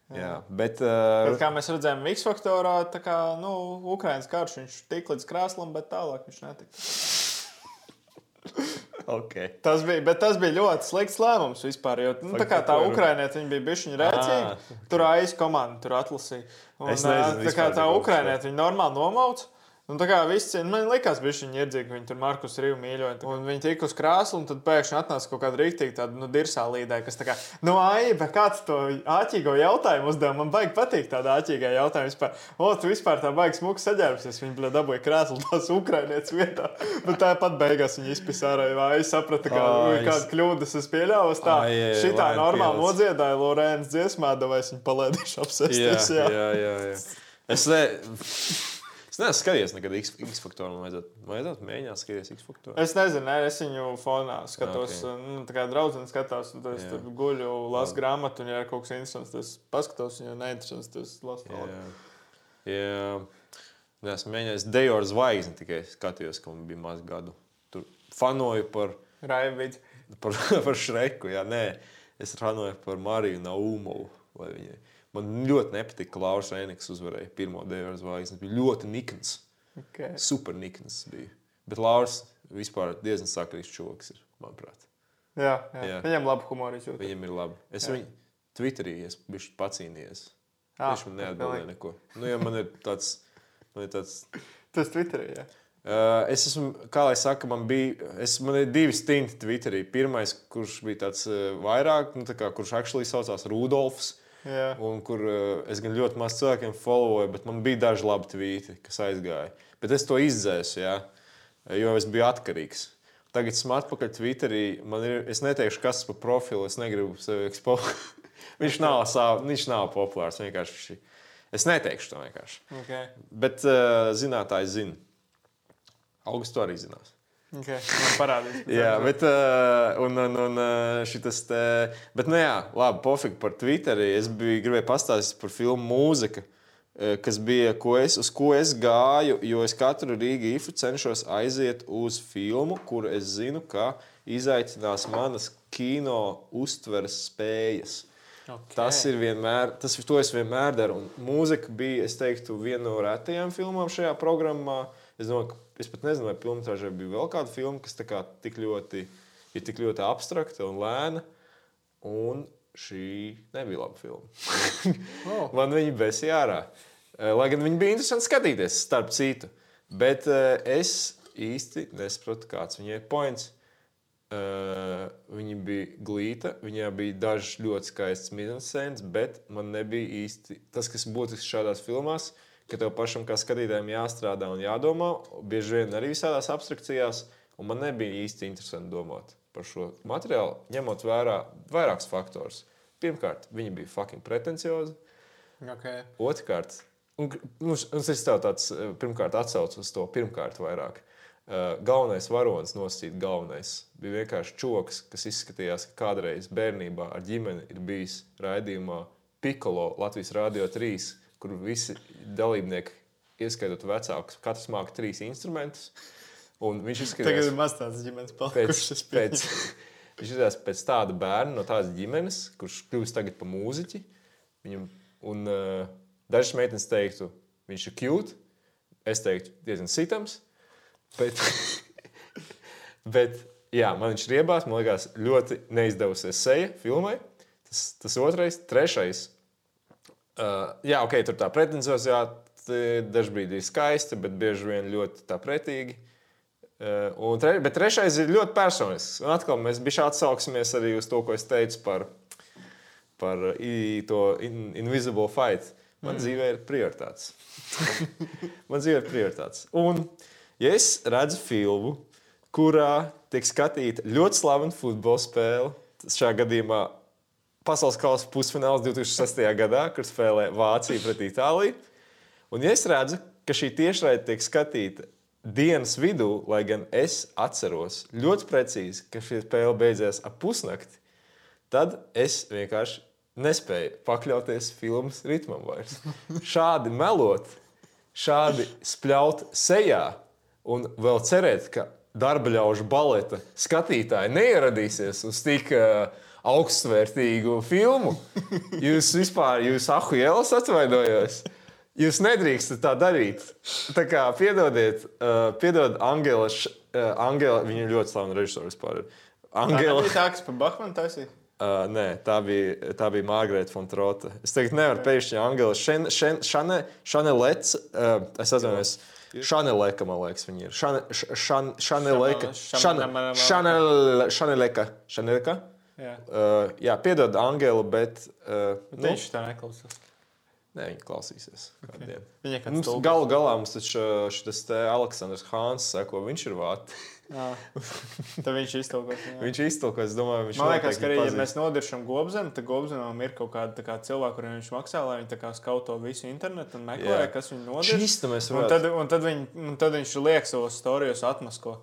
Jā, bet, uh, Bet, kā mēs redzējām, X faktorā, tā kā nu, Ukraiņas karš, viņš tika līdz krēslam, bet tālāk viņš netika. okay. Tas bija, bet tas bija ļoti slikts lēmums vispār. Jo, nu, tā kā tā Ukraiņiete bija bijusi rēcīga, Ah, tur aiz komandu tur atlasīja. Un, Es nezinu tā kā tā cik Ukraiņiete viņa normāli nomauca. Un tā kā viss, man liekas, bija šī iedzīga, ka viņi tur Markus Rīvu mīļoja. Un viņi tika uz krāslu, un tad pēkšņi atnāca kaut kāda rīktīga tāda, nu, dirsā līdē, kas tā kā, nu, aiba, kāds to āķīgo jautājumu uzdeva. Man baigi patīk tāda āķīgā jautājuma vispār. O, tu vispār tā baigi smuki saģērbsies, viņi, bļa, dabūja krāslu tās ukrainietes vietā. Bet tāpat beigās viņi izpisa ārā, vai es sapratu, ka Ai, kāda es- kļūdas es pieļāvu. Es Tā, Ai, ai, ai, šitā normāli pielicis. nodziedāju Lorēnas dziesmā, vai es viņu palēdīšu Jā, apsēsties. jā, jā. jā, jā. Es, ne, es neesmu skatījies nekad X, X faktoru. Man vajadzētu, vajadzētu mēģināt skatīties X faktoru. Es nezinu, ne, es viņu fonā skatos. Ok. Okay. Nu, tā kā draudzene skatās, un tad es tur guļu, lasu grāmatu, un, ja ir kaut kas interesants, tad es paskatos, un, ja neinteresants, tad es lasu tālāk. jā. Nē, es mēģināju, Dejoru zvaigzni tikai skatījos, ka man bija maz gadu. Tur fanoju par, Raivīds. par, par Šreku. Jā, nē, es fanoju par Mariju Naumovu. lai viņai- Man ļoti nepatika, ka Lauris Rēniks uzvarēja pirmo Dejoru zvaigzni. Tas bija ļoti nikns. Okay. Super nikns bija. Bet Lauris vispār diezgan sakrīts ir, manuprāt. Jā, jā. Jā. viņam labi humori jūt. Viņam ir labi. Es Jā. viņu Twitterī esmu pacīnījies. Ah, Viņš man neatbildēja neko. Nu, ja man ir tāds, man ir tāds Tas Twitterī, jā. Uh, es esmu, kā lai saka, man bija es, man ir divi stinti Twitterī. Pirmais, kurš bija tāds uh, vairāk, nu, tā kā, kurš actually saucās Rudolfs. Jā. Un kur uh, es gan ļoti maz cilvēkiem followoju, bet man bija daži labi tvīti, kas aizgāja. Bet es to izdzēsu, jā, jo es biju atkarīgs. Tagad esmu atpakaļ Twitterī. Man ir, es neteikšu, kas par profilu, es negribu sevi eksponēt. viņš, nav, sav, viņš nav populārs. vienkārši. Es neteikšu to vienkārši. Okay. Bet uh, zinātājs zina. Augustu arī zinās. Okay. Parādīs. Jā, bet, uh, un, un, un uh, šitas te, bet, nu jā, labi, pofīgi par Twitteri. Es biju gribēju pastāstīt par filmu mūzika, eh, kas bija, ko es, uz ko es gāju, jo es katru Rīgas ifu cenšos aiziet uz filmu, kur es zinu, ka izaicinās manas kino uztveres spējas. Okay. Tas ir vienmēr, tas ir to es vienmēr daru. Un mūzika bija, es teiktu, viena no retajām filmām šajā programmā. Es domāju, ka es pat nezinu, vai filmā bija vēl kāda filma, kas kā tik ļoti, ir tik ļoti abstrakta un lēna. Un šī nebija laba filma. Oh. Man viņa besīja ārā. Eh, Lai gan viņa bija interesanti skatīties, starp citu. Bet uh, es īsti nesaprotu, kāds viņai ir points. Uh, viņa bija glīta, viņai bija dažas ļoti skaistas mizenscēnas, bet man nebija īsti tas, kas būtisks šādās filmās, ka tev pašam kā skatītājam jāstrādā un jādomā, bieži vien arī visādās abstrakcijās, un man nebija īsti interesanti domāt par šo materiālu, ņemot vērā vairākus faktorus. Pirmkārt, viņa bija fucking pretencioza. Okay. Otrkārt, un, nu, es tev tāds eh, pirmkārt atsaucu uz to pirmkārt vairāk. Uh, galvenais varonis nosacīt galvenais bija vienkārši čoks, kas izskatījās, ka kādreiz bērnībā ar ģimeni ir bijis raidījumā Piccolo Latvijas Rādio 3, kur visi dalībnieki, ieskaitot vecākus, katrs māca trīs instrumentus. Viņš izskatījās ir maz tāds ģimenes pēc, palikušas. pēc, viņš izskatās pēc tāda bērna no tādas ģimenes, kurš kļūst tagad par mūziķi. Viņam, un uh, dažas meitenes teiktu, viņš ir cute. Es teiktu, diezgan sitams. Bet, bet jā, man viņš riebās. Man liekas, ļoti neizdevusies seja filmai. Tas, tas otrais, trešais. Uh, jā, ok, tur tā pretenziozāte dažkārt ir skaista, bet bieži vien ļoti pretīgi. Uh, un tre, bet trešais ir ļoti personisks. Un atkal mēs bijām atsauksimies arī uz to, ko es teicu par, par i, to in, invisible fight. Man mm. dzīvē ir prioritātes. Man dzīvē ir prioritātes. Un, ja es redzu filmu, kurā tiek skatīta ļoti slavena futbola spēle, šajā gadījumā pasaules kausa pusfināls 2006. gadā, kur spēlē Vācija pret Itāliju. Un, ja es redzu, ka šī tiešraide tiek skatīta dienas vidū, lai gan es atceros ļoti precīzi, ka šī spēle beidzās ap pusnakti, tad es vienkārši nespēju pakļauties filmas ritmam vairs. Šādi melot, šādi spļaut sejā un vēl cerēt, ka darba ļaužu baleta skatītāji neieradīsies uz tik uh, augstsvērtīgu filmu. Jūs vispār, jūs ahujēlis atvainojos. Jūs nedrīkstat tā darīt. Tā kā piedodiet, uh, piedod Angela, uh, Angela, viņa ļoti slavena režisora vispār. Angela. Tā ir tā, kas par Bahmanu taisīja. Uh, nē, tā bija, tā bija Margarita Fontrota. Es tagad nevaru pēkšņi Angela Šane, Šane, Šanelets. Uh, es atvainojos. Šaneleka, man liekas, viņa ir. Šaneleka. Šaneleka. Šaneleka. Jā. Uh, jā, piedod Angelu, bet. Uh, Nu, nu, viņš tā neklausās. nē, viņi klausīsies. Okay. Viņa Mums galu galā mums taču uh, šis Aleksandrs Hāns seko, viņš ir vārds. Tad viņš iztulkos. jā. Viņš iztulko, es domāju, viņš Man liekas, ka arī, ja pazīst. mēs nodiršam gobzemu, tad gobzemam ir kaut kāda tā kā cilvēka, kuriem viņš maksā, lai viņi skauto visu internetu un meklē, Jā. kas viņu mēs Un tad, un, tad viņ, un tad viņš liek savos storijos atmasko.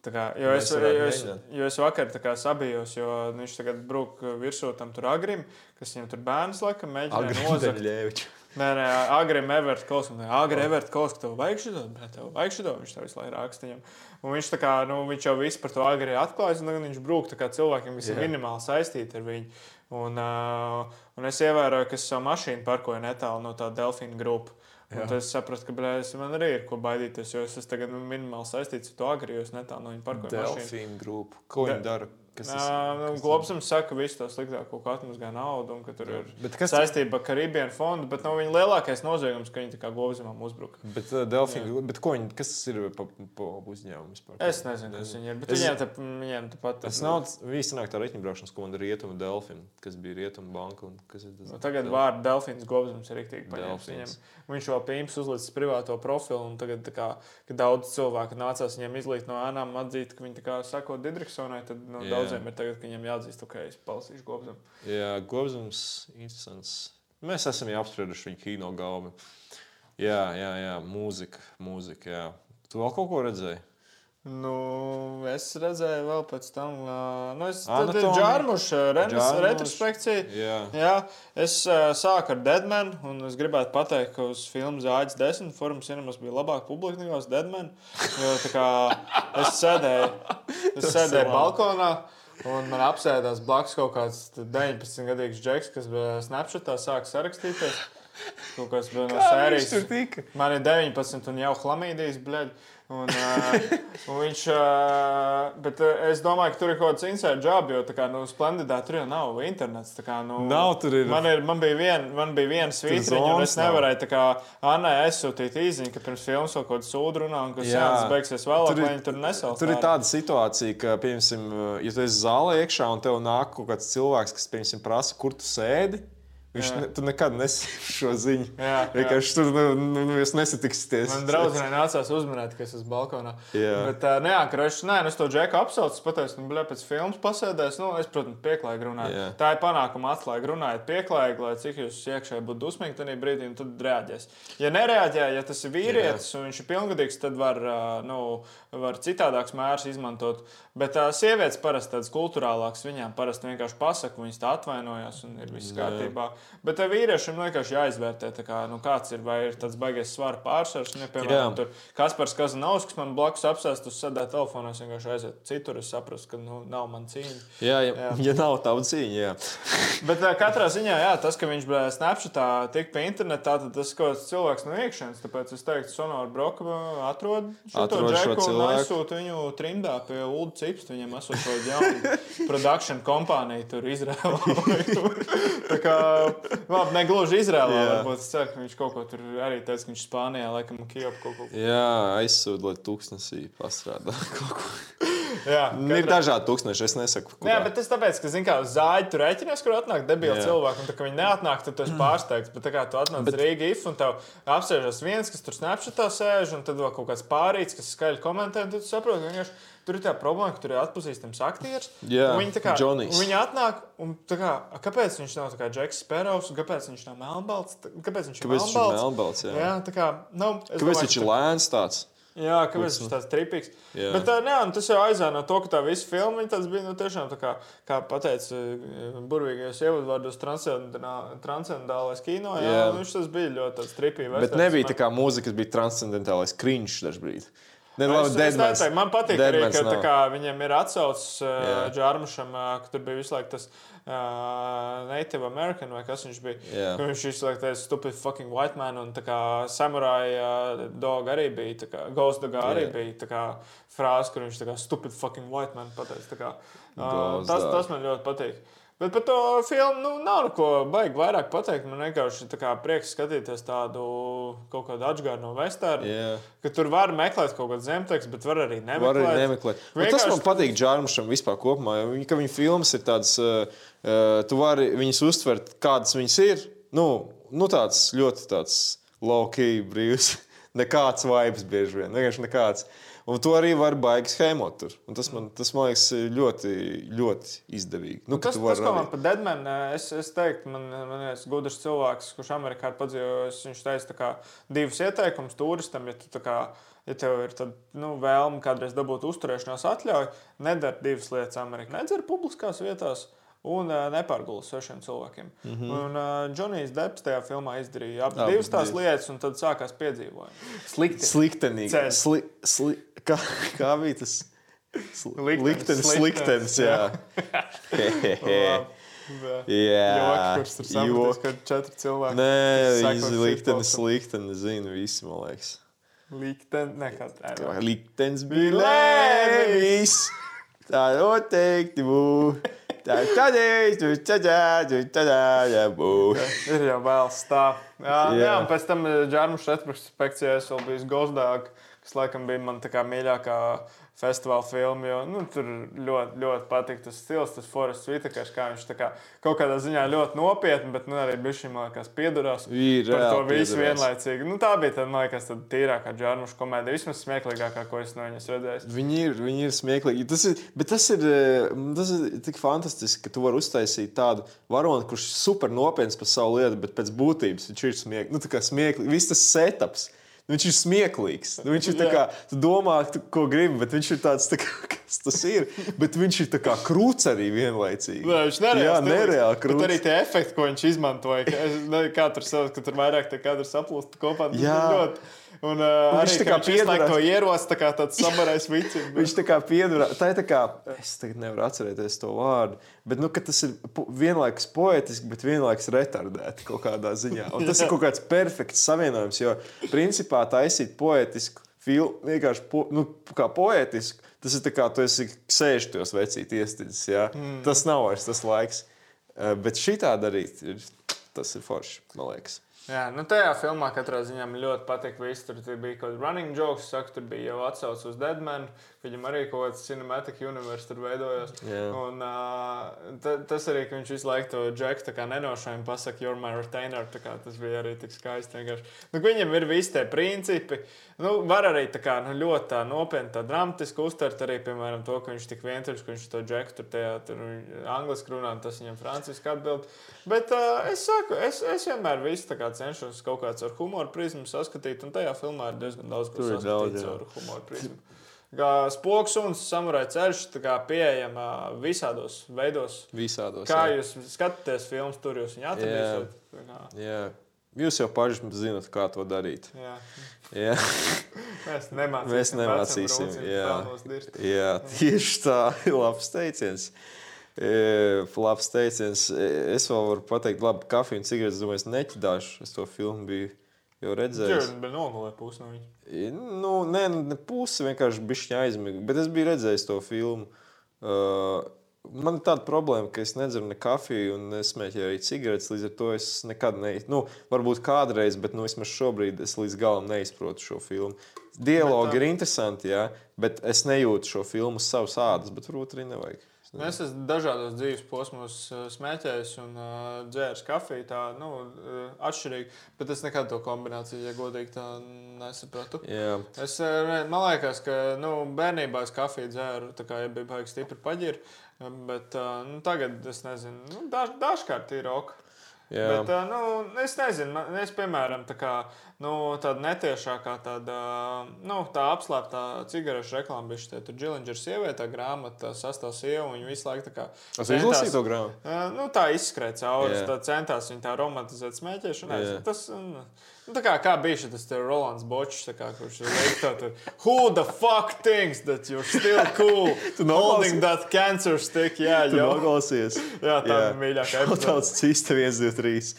Kā, jo, es, jo, es, jo es vakar sabijos, jo viņš tagad brūk virsū tam tur agrim, kas viņam tur bērns laikam mēģināja nozagt. Nē, nē, agrim Everett Kols. Agrim Everett Kols, ka tev vajag šito, bet tev vajag šito. Viņš tev visu laiku raksta viņam. Un viņš, kā, nu, viņš jau visu par to agri atklājis, un viņš brūk cilvēkiem, kas ir Jā. minimāli saistīti ar viņu. Un, uh, un es ievēroju, ka es savu mašīnu parkoju netālu no tā Delfīna grupas. Tad es sapratu, ka blēs, man arī ir ko baidīties, jo es esmu tagad nu, minimāli saistīts ar to agri, jo es netālu no viņa parkoju mašīnu. Delfīna grupa. Ko viņi De- dara? Kas tas Nā, nu, Globsams saka, ka viss to sliktāko ka atmazgā naudu un ka tur ir kas- saistība ar Karibiešu fondu, bet no viņa lielākais noziegums, ka viņi tā Globsamam uzbruka. Bet, uh, grupa- bet ko viņi, kas tas ir pa, pa uzņēmumu vispār? Es nezinu, kas viņi ir, bet Es- viņiem, te, viņiem tāpat Tas nav viss nāk tā rēķinbraukšanas komanda Rietumu Delfinu, kas bija Rietumu banka. un Kas ir tas? Nu, tagad vārdu Delfīns Globsams ir rīktīgi paņēmis. Delfins. Viņam, viņš vēl pīms uzlicis privāto profilu, un tagad, tā kā, kad daudz cilvēku nācās viņiem izlīt no ēnām, atzīt, ka viņi tā kā sako Didriksonai, tad no Jā. Daudziem ir tagad, ka viņiem jāatzīst, ka es palasīšu Globsam. Jā, Gobsams, interesants. Mēs esam jau apsprieduši viņa kino galvu. Jā, jā, jā, mūzika, mūzika. Jā. Tu vēl kaut ko redzēji? Nu, es redzēju, vēl pēc tam, nu, es tādu džārmušu Džārmuš. retrospekciju. Jā. Jā, es uh, sāku ar Deadman, un es gribētu pateikt, ka uz filmu Zāģis 10 formas cinemas bija labāk publika nekā uz Deadman. Jo tā kā es sēdēju, es sēdēju balkonā. Un man apsēdās blakus kaut kāds 19 gadīgs džeks, kas Snapchatā, sāka sarakstīties. Kaut kas bija no sērijas. Man ir 19, un jau chlamīdijas, blēd. Un, uh, un viņš, uh, bet uh, es domāju, ka tur ir kaut kāds inside job, jo tā kā, nu, Splendidā tur jau nav internets. Kā, nu, Nav, tur ir- Man, ir, man bija viena man bija viena svītriņa, un es nevarēju kā Annai aizsūtīt īziņu, ka pirms filmas kaut kāda sūdu runā, un ka sēnes beigsies vēlāk, Tur ir- lai viņi tur nesauc. Tur ir tāda situācija, ka, piemēram, ja tu esi zālē iekšā un tev nāk kaut kāds cilvēks, kas, piemēram, prasa, kur tu sēdi. Viņš Jā. ne, tu nekad nesaņem šo ziņu. Jā, jā. Vienkārši tur nu, nu, nu, jūs nesatiksieties. Man draudzenei nācās uzmanīt, ka es esmu balkonā. Jā. Bet, uh, nē, krāšņi, nē, nu, es to džeku apsaucu, pateicu, nu, bļā, pēc filmas pasēdēs. Nu, es, protams, pieklājīgi runāju. Jā. Tā ir panākuma atslēga. Runājiet pieklājīgi, lai cik jūs iekšā būtu dusmīgi tajā brīdī, tad reaģēs. Ja nereaģē, ja tas ir vīrietis un viņš ir pilngadīgs, tad var, uh, nu, var citādāks mērs izmantot. Bet uh, sievietes parasti tādas kultūrālākas, viņām parasti vienkārši pasaka, viņas tā atvainojas un ir viss kārtībā. Bet uh, vīriešiem vienkārši jāizvērtē, kā, nu, kāds ir, vai ir tāds baigais svara pārsvars. Nu, ja, piemēram, Jā. tur Kaspars Kazanovskis man blakus apsēst uz sēdē telefonā, es vienkārši aizietu citur, es saprotu, ka nu, nav man cīņa. Jā, ja, Jā. ja nav tāda cīņa, jā. Bet uh, katrā ziņā, jā, tas, ka viņš bija Snapchatā, tik pie internetā, tad tas kaut kāds cilvēks no iekšienes. Tāpēc es teiktu, Sonora Broka atrod šo Atrod šo džeku un cilvēku. aizsūta viņu trimdā pie Ulu Cipsta. Viņam esot šo jaunu produkciju kompāniju tur Izrēlā. tur. Tā kā, labi, ne gluži Izrēlā, Jā. varbūt es ceru, ka viņš kaut ko tur arī teica, ka viņš Spānijā, laikam, Kijop kaut ko. Jā, aizsūta, lai tūkstnesī pastrādā kaut ko. Jā, Nu, Ir dažādi tūkstneši, es nesaku, Jā, kurā. bet tas tāpēc, ka, zināmā mērā, zāģi tur rēķinās, kur atnāk debili Jā. cilvēki. Un, tā, kad viņi neatnāk, tad tu esi pārsteigts. Bet, tā kā tu atnāc bet... Rīgā if un tev apsēžas viens, kas tur snapšatā sēž, un tad vēl kaut kāds pārīts, kas skaļi komentē, tad tu saproti, ka vienkārši tur ir tā problēma, ka tur ir atpazīstams aktieris. Jā, viņi kā Džonijs. Viņi atnāk, un kā, kāpēc viņš nav kā Džeks Sperovs, un kāpēc viņš nav melnbalts? Kāpēc viņš ir Kāpēc viņš ir melnbalts? melnbalts, jā. jā, tā kā, nu, es Kāpēc domāju, viņš ir lēns tāds? Jā, kāpēc viņš tāds tripīgs. Jā. Bet tā, nē, tas jau aizēna no to, ka tā visa filma bija nu, tiešām, tā kā, kā pateica eh, burvīgajos ievadvārdos, transcendentā- transcendālais kino. Jā, Jā. Viņš tas bija ļoti tripīgs. Bet nebija tā kā mūzika, kas bija transcendentālais kriņš dažbrīd. Ne, labi, Es, es Deadmans. neteiktu, man patīk, arī, Deadmans ka tā nav. kā, viņam ir atsaucis uh. Džārmušam, uh, ka tur bija visu laiku tas uh, Native American vai kas viņš bija. Jā. Ka Viņš visu laiku teica, stupid fucking white man, un tā kā samurai uh, dog arī bija, tā kā ghost dog arī Jā. bija tā kā frāze, kur viņš tā kā stupid fucking white man pateica. kā, Uh, tas, tas man ļoti patīk. Bet par to filmu nu, nav neko baigi vairāk pateikt. Man vienkārši kā prieks skatīties tādu kaut kādu atgādājumu no Vestāra. Jā. Ka tur var meklēt kaut kādu zemtekstu, bet var arī nemeklēt. Var arī nemeklēt. Un tas man Vienkārši- patīk Džārmušam vispār kopumā. jo Viņa, viņa filmas ir tādas, uh, uh, tu vari viņas uztvert, kādas viņas ir. Nu, nu tāds ļoti tāds low-key, brīvs. Nekāds vibes bieži vien. Vienkārši nekāds. Un to arī var baigi schēmot tur. Un tas man, tas man liekas ļoti, ļoti izdevīgi. Nu, ka Tas, tas ko man par Deadmanu, es, es teiktu, man, man ir gudrs cilvēks, kurš Amerikā ir padzīvojis. Viņš teica, tā kā divus ieteikumus turistam, ja, tu, kā, ja tev ir tad, nu, vēlme kādreiz dabūt uzturēšanās atļauju, nedara divas lietas Amerikā. Nedzer publiskās vietās. Un uh, nepārgula sešiem cilvēkiem. Mm -hmm. Un uh, Džonijs Deps tajā filmā izdarīja abas Abas divas tās divas. lietas, un tad sākās piedzīvojumi. Slikti. Sliktenīgi. Sli, sli, kā, kā bija tas? Liktenis, Liktenis, jā. Jā, Joki, kurš tur sapratīs, joki. ka četri cilvēki. Nē, shitpostam. sliktenis, zinu, visi, man liekas. Likteni, nekā tā. Liktenis bija lēvis. Tā noteikti būs. Tā tādēļ, tu tādā, tādā būs. Ir jau vēl stāv. Jā, jā. Jā. un pēc tam Džārmuša retrospekcijā es vēl biju Gozdāk, kas laikam bija man tā kā mīļākā festivāla filma. Jo, nu, tur ļoti, ļoti patīk tas stils, tas Forests Whitakers, kā viņš tā kā kaut kādā ziņā ļoti nopietni, bet nu, arī šī, man liekas, piedurās Ir par to visu vienlaicīgi. Nu, tā bija tā, man liekas, tāda tīrākā Džārmuša komēdija, vismaz smieklīgākā, ko es no viņas redzēju. Viņi ir, viņi ir smieklīgi. Tas ir, bet tas ir, eh, tas ir tik fantastiski, ka tu vari uztaisīt tādu varoni, kurš ir super nopietns par savu lietu, bet pēc būtības viņš ir smieklīgs. Nu, tā kā smieklīgi. Viss tas setups. Nu, viņš ir smieklīgs. Nu, viņš ir tā kā, tu domā, tu, ko gribi, bet viņš ir tāds, tā kā, kas tas ir. Bet viņš ir tā kā krūts arī vienlaicīgi. Nē, viņš nereāli Jā, nereāli krūts. arī tie efekti, ko viņš izmantoja, kā tur savs, ka tur vairāk tie kadri saplūst kopā. Jā. Ļoti. Un, uh, viņš arī, tā kā piedurās. to ieros, tā kā tāds sabarais vicim. Viņš tā kā piedara. Tā ir tā kā, es tagad nevaru atcerēties to vārdu, bet nu, tas ir vienlaikus poetiski, bet vienlaikus retardēti kaut kādā ziņā. Un tas ir kaut kāds perfekts savienojums, jo principā taisīt poetisku filmu, vienkārši po, nu, kā poetisku, tas ir tā kā tu esi sēžtos vecīt iestidzis. Ja? Mm. Tas nav vairs tas laiks. Eh, Bet šī tā darīt, ir, tas ir forši, man liekas. Jā, nu tajā filmā katrā ziņā man ļoti patīk. Viss tur tur bija kaut kāds running jokes, saka, tur bija jau atsauce uz Deadmanu. Viņam arī kaut kāds cinematic universe tur veidojās. Jā. Un, uh, ta, tas arī, ka viņš visu laiku to džeku nenošaini pasakā, you're my retainer. kā Tas bija arī tik skaisti. vienkārši. Nu, viņam ir visi tie principi. Nu, var arī tā kā, nu, ļoti tā nopietni, tā dramatiski uztvert arī, piemēram, to, ka viņš tik vientuļš, ka viņš to džeku tur tajā tur angliski runā, un tas viņam franciski atbild. Bet uh, es saku, es, es vienmēr visu kā cenšos kaut kāds ar humoru prizmu saskatīt, un tajā filmā ir diezgan daudz ko Tur ir daudz, saskatīt jā. ar humoru prizmu. Spoks un samurai ceļš kā pieejama visādos veidos. Visādos. Kā jā. jūs skatāties filmas, tur jūs viņu atradīsiet. Jā. Jūs jau paši zinat, kā to darīt. Jā. Jā. Mēs nemācīsim. Mēs nemācīsim. Jā, jā tieši tā. Labs teiciens. E, labs teiciens. E, Es vēl varu pateikt, labi, kafiju un cigaretes. Es domāju, es neķidāšu. Es to filmu biju jau redzējis. Bija nogulē pusi no viņa. Nu, nē, nu, ne pusi vienkārši bija aizmigta. Bet es biju redzējis to filmu. Uh, man ir tāda problēma, ka es nedzeru ne kafiju, un nesmēķēju arī cigaretes. Līdz ar to es nekad neizprotu. Nu, varbūt kādreiz, bet nu, vismaz šobrīd es līdz galam neizprotu šo filmu. Dialogi ir interesanti, jā, bet es nejūtu šo filmu uz savas ādas, bet varbūt arī nevajag. Nu, Es esmu dažādos dzīves posmos uh, smēķējis un uh, dzēris kafiju. Tā nu, uh, atšķirīgi, bet es nekad to kombināciju, ja godīgi, tā nesapratu. Jā. Es, uh, man liekas, ka nu, bērnībā es kafiju dzēru, tā kā ja bija baigi stipri paģiri. Bet uh, nu, tagad es nezinu, nu, daž, dažkārt ir ok. Jā. Bet, uh, nu, es nezinu, man- es, piemēram, tā kā, nu, tāda netiešākā, tāda, nu, tā apslēptā cigarešu reklāma bija šī Džilingera sieviete, grāmata, sastāv sieva, un viņa visu laiku tā kā. Es centās- izlasīju to grāmatu. Nu, tā izskrēja cauri. Jā. Tā centās viņa tā romantizēt smēķēšanu. Es- Tas, nu, tā kā, kā bija šis Rolands Bočs, kā, kurš tur. Who the fuck thinks that you're still cool? Tu holding that cancer stick. Jā, jau. noklausies. Jā, tā bija mīļākā. Tāds cista 1, 2, 3.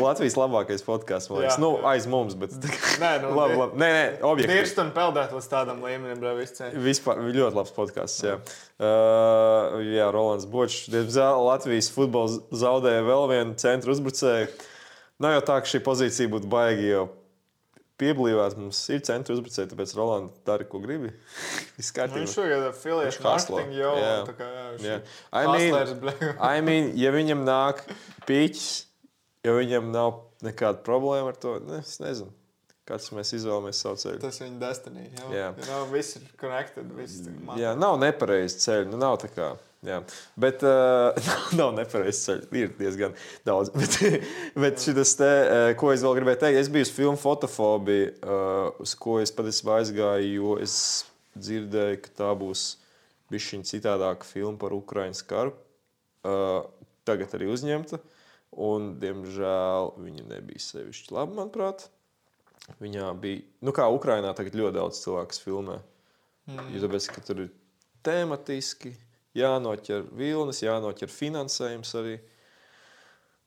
Latvijas labākais podkāsts, man liekas. Nu, aiz mums, bet. Nē, nu, labi, labi. Nē, nē, objektīvi. Dirst un peldēt līdz tādam līmenim, brāl. Vispār ļoti labs podkāsts. Jā, uh, jā Rolands Bočs. Diemžēl Latvijas futbols zaudēja vēl vienu centru uzbrucēju. Nav jau tā, ka šī pozīcija būtu baigi, jo pieblīvāt, mums ir centri uzbrucēji, tāpēc Rolands dara, ko gribi. Viss Nu, kārtībā. Viņš šogad hustlo. marketing jau. Jā. tā kā, jā, ir I mean. I mean, ja viņam nāk pīķis, ja viņam nav nekāda problēma ar to, ne, es nezinu. Kāds mēs izvēlamies savu ceļu. Tas viņa destiny. Jā, Jā. You know, viss ir connected. Viss ir Jā, nav nepareizi ceļi. Nu, nav tā kā. Jā. Bet uh, nav nepareizi ceļi. Ir diezgan daudz. Bet, bet šis te, uh, ko es vēl gribēju teikt, es biju uz filmu fotofobiju, uh, uz ko es patiesībā aizgāju, jo es dzirdēju, ka tā būs bišķiņa citādāka filma par Ukraiņas karu. Uh, tagad arī uzņemta. Un, diemžēl, viņa nebija sevišķi laba, manuprāt. Viņā bija, nu kā Ukrainā tagad ļoti daudz cilvēku filmē. Mm. Jo tāpēc, ka tur ir tematiski, jānoķer vilnis, jānoķer finansējums arī.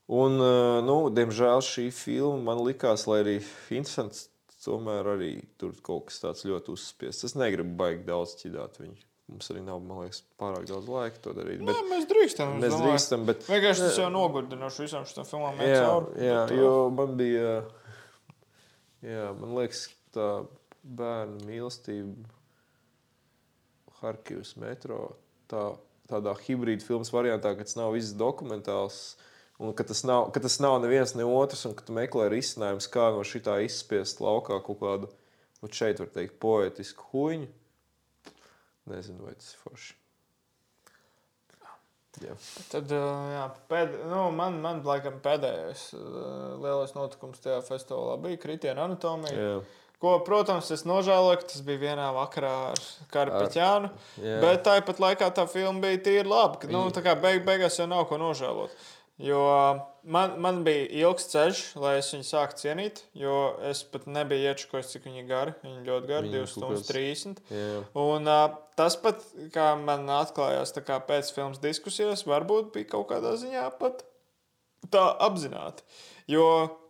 Un, eh, nu, diemžēl šī filma man likās, lai arī interesants, tomēr arī tur kaut kas tāds ļoti uzspiests. Es negribu baigt daudz ķidāt viņu. Mums arī nav, man liekas, pārāk daudz laika to darīt. Bet Jā, mēs drīkstam. mēs domāju. drīkstam, bet Vienkārši tas jau nogurdinoši visam šim filmām. iet Jā, cauri, jā bet, jo man bija. Jā, man liekas, tā bērnu mīlestība Harkivas metro. Tā, tādā hibrīda filmas variantā, kad tas nav viss dokumentāls. Un ka tas, nav, ka tas nav neviens ne otrs, un ka tu meklē risinājumus, kā no šī izspiest laukā kaut kādu, nu, šeit var teikt, poetisku huņu. Nezinu, vai tas ir forši. Jā. Tad, jā, pēd, nu, man, man laikam, pēdējais lielais notikums tajā festivālā bija kritiena anatomija. Jā. Ko, protams, es nožēloju, ka tas bija vienā vakarā ar Karpiņānu. jā. Bet tāpat laikā tā filma bija tīri laba. Nu, tā kā beig, beigās jau nav ko nožēlot. Jo man, man bija ilgs ceļš, lai es viņu sāktu cienīt. Jo es pat nebiju iečukojis, cik viņi ir gari. Viņi ļoti gari, Viņi 2 stundas kaut 30. Jā. Un, uh, tas pat, kā man atklājās kā pēc filmas diskusijas, varbūt bija kaut kādā ziņā pat tā apzināti. Jo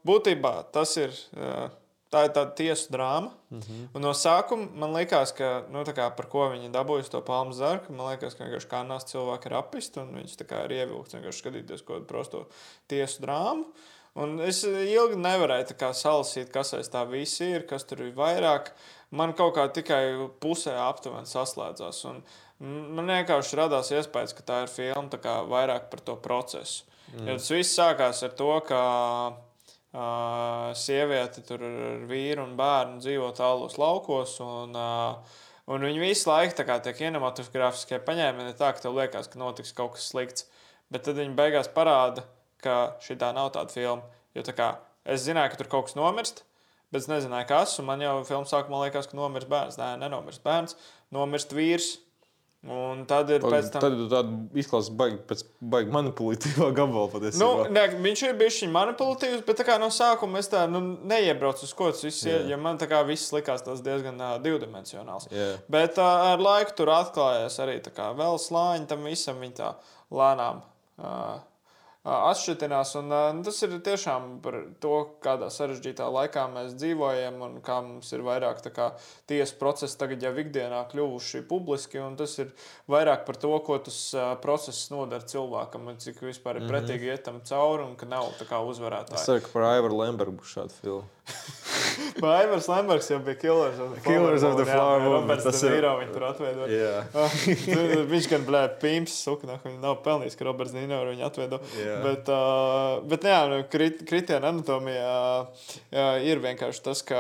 būtībā tas ir. Uh, Tā ir tāda tiesu drāma. Mm -hmm. Un no sākuma man liekas, ka nu, kā, par ko viņi dabūja to palmu zarku, man liekas, ka vienkārši kanāls cilvēki ir apisti un kā ir ievilkts vienkārši skatīties kaut kādu prosto tiesu drāmu. Un es ilgi nevarēju kā salasīt, kas aiz tā viss ir, kas tur ir vairāk. Man kaut kā tikai pusē aptuveni saslēdzās. Un man vienkārši radās iespējas, ka tā ir filma tā kā vairāk par to procesu. Mm. Jo tas viss sākās ar to, ka Uh, sieviete tur ar vīru un bērnu dzīvo tālos laukos. Un, uh, un viņi visu laiku kā tiek kinematogrāfiskie paņēmieni, tā ka tev liekas, ka notiks kaut kas slikts. Bet tad viņi beigās parāda, ka šī tā nav tāda filma. Jo tā kā es zināju, ka tur kaut kas nomirst, bet es nezināju, kas. Man jau filmas sākumā liekas, ka nomirst bērns. Nē, nenomirst bērns, nomirst vīrs. Un tad ir pēc tam. Tad tāda izklausās baigi, pēc baigi manipulatīvā gabala patiesībā. Nu, ne, viņš ir bijis manipulatīvs, bet kā no sākuma es tā nu, neiebraucu uz ko tas viss ir. Ja man tā kā viss likās tas diezgan uh, divdimensionāls. Jā. Bet uh, ar laiku tur atklājās arī kā vēl slāņi tam visam viņa tā lēnām. Uh, Atšķirtinās, un uh, tas ir tiešām par to, kādā sarežģītā laikā mēs dzīvojam, un kā mums ir vairāk tiesu procesi tagad jau ikdienā kļuvuši publiski. un Tas ir vairāk par to, ko tas process nodara cilvēkam, un cik vispār ir pretīgi iet tam cauri, un ka nav tā kā uzvarētāji. ceru, ka par Aivaru Lembergu būs šāda filma. Baivars Lembergs jau bija Killers of the Killers the Moon, jā, Flower Moon, tas ir- Niro viņu tur atveidoja. Jā. Tu- Viņš gan blēja pīns, sukna, viņš nav pelnījis, ka Roberts Nīno viņu atveido. Jā. Bet, uh, bet jā, nu, krit, kritiena anatomijā jā, ir vienkārši tas, ka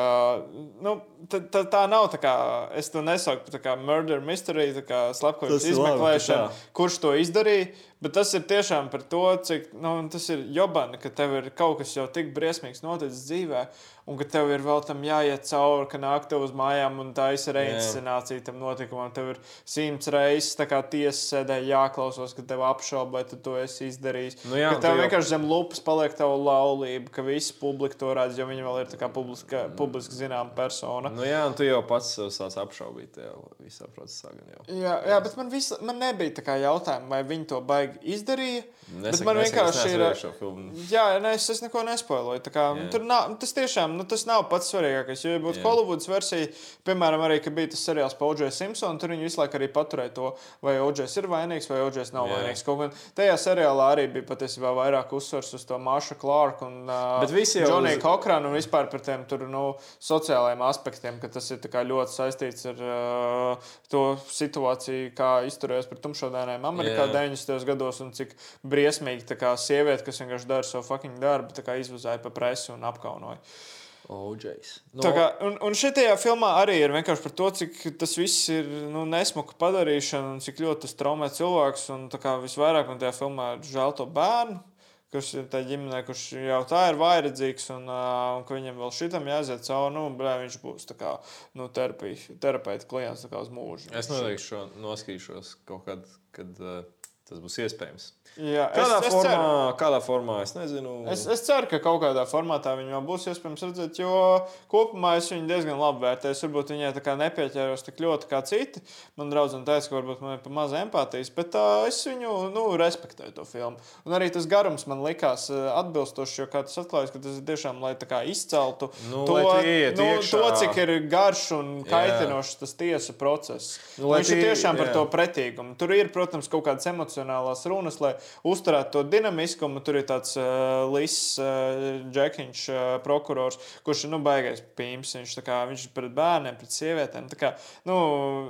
nu, tā, tā, tā nav tā kā, es to nesaucu par tā kā murder mystery, tā kā slepkavības labi, izmeklēšana, tā. kurš to izdarīja. Bet tas ir tiešām par to, cik nu, tas ir jobani, ka tev ir kaut kas jau tik briesmīgs noticis dzīvē, un ka tev ir vēl tam jāiet cauri, ka nāk tev uz mājām un tā ir reinscenācija tam notikumam. Tev ir simts reizes tā tiesas sēdē jāklausās, ka tev apšauba, vai tu to esi izdarījis. Nu jā, ka tev jau- vienkārši zem lupas paliek tava laulība, ka visi publika to redz, jo viņi vēl ir tā publiska, publiski zināma persona. Nu, jā, un tu jau pats sev sāc apšaubīt tajā visā procesā. jau. Jā, jā, bet man, visa, man nebija tā kā jautājuma, vai viņi to baigi izdarīja. Nesaka, man nesaka, es vienkārši ir. Jā, nē, es, es neko nespoiloju. tā Kā, tur nav, tas tiešām nu, tas nav pats svarīgākais. Jo, ja būtu. Hollywoods versija, piemēram, arī, bija tas seriāls par O.J. Simpsonu, tur viņi visu laiku arī paturēja to, vai O.J. ir vainīgs vai O.J. nav Jā. vainīgs. Kaut gan tajā seriālā arī bija patiesībā vairāk uzsvars uz to Mašu Klārku un Džoniju uz- Kokranu un vispār par tiem tur, nu, sociālajiem aspektiem, ka tas ir ļoti saistīts ar uh, to situāciju, kā izturējās pret tumšodainiem Amerikā Jā. 90. gados un cik briesmīgi tā kā sieviete, kas vienkārši dara savu fucking darbu, tā kā izvazāja pa presi un apkaunoja. OJs. No. Tā Kā, un, un šajā filmā arī ir vienkārši par to, cik tas viss ir nu, nesmuka padarīšana un cik ļoti tas traumē cilvēks. Un, tā kā visvairāk man tajā filmā ir žēl to bērnu, kurš ir tajā ģimenē, kurš jau tā ir vairedzīgs un, uh, un ka viņam vēl šitam jāiziet cauri. Nu, blē, viņš būs tā kā nu, terapija, terapeita klients uz mūžu. Es noteikti šo noskatīšos kaut kad, kad uh, tas būs iespējams. Jā, Kādā, es, es formā, ceru. kādā formā, es nezinu. Es, es ceru, ka kaut kādā formātā viņu vēl būs iespējams redzēt, jo kopumā es viņu diezgan labi vērtēju. Varbūt viņai tā kā nepieķēros tik ļoti kā citi. Man draudzene teica, ka varbūt man ir pa maz empātijas, bet uh, es viņu nu, respektēju to filmu. Un arī tas garums man likās atbilstošs, jo kā tas atklājas, ka tas ir tiešām, lai izceltu Nu, to, ieiet nu, iekšā. to, cik ir garš un kaitinošs tas tiesa process. Nu, Viņš ir tie- tiešām par jā. to pretīgumu. Tur ir, protams, kaut kādas emocionālās runas, lai uzturētu to dinamiskumu. Tur ir tāds uh, Līsīs uh, Džekiņš, uh, prokurors, kurš ir nu, baigais pīms. Viņš, kā, viņš ir pret bērniem, pret sievietēm. Kā, nu,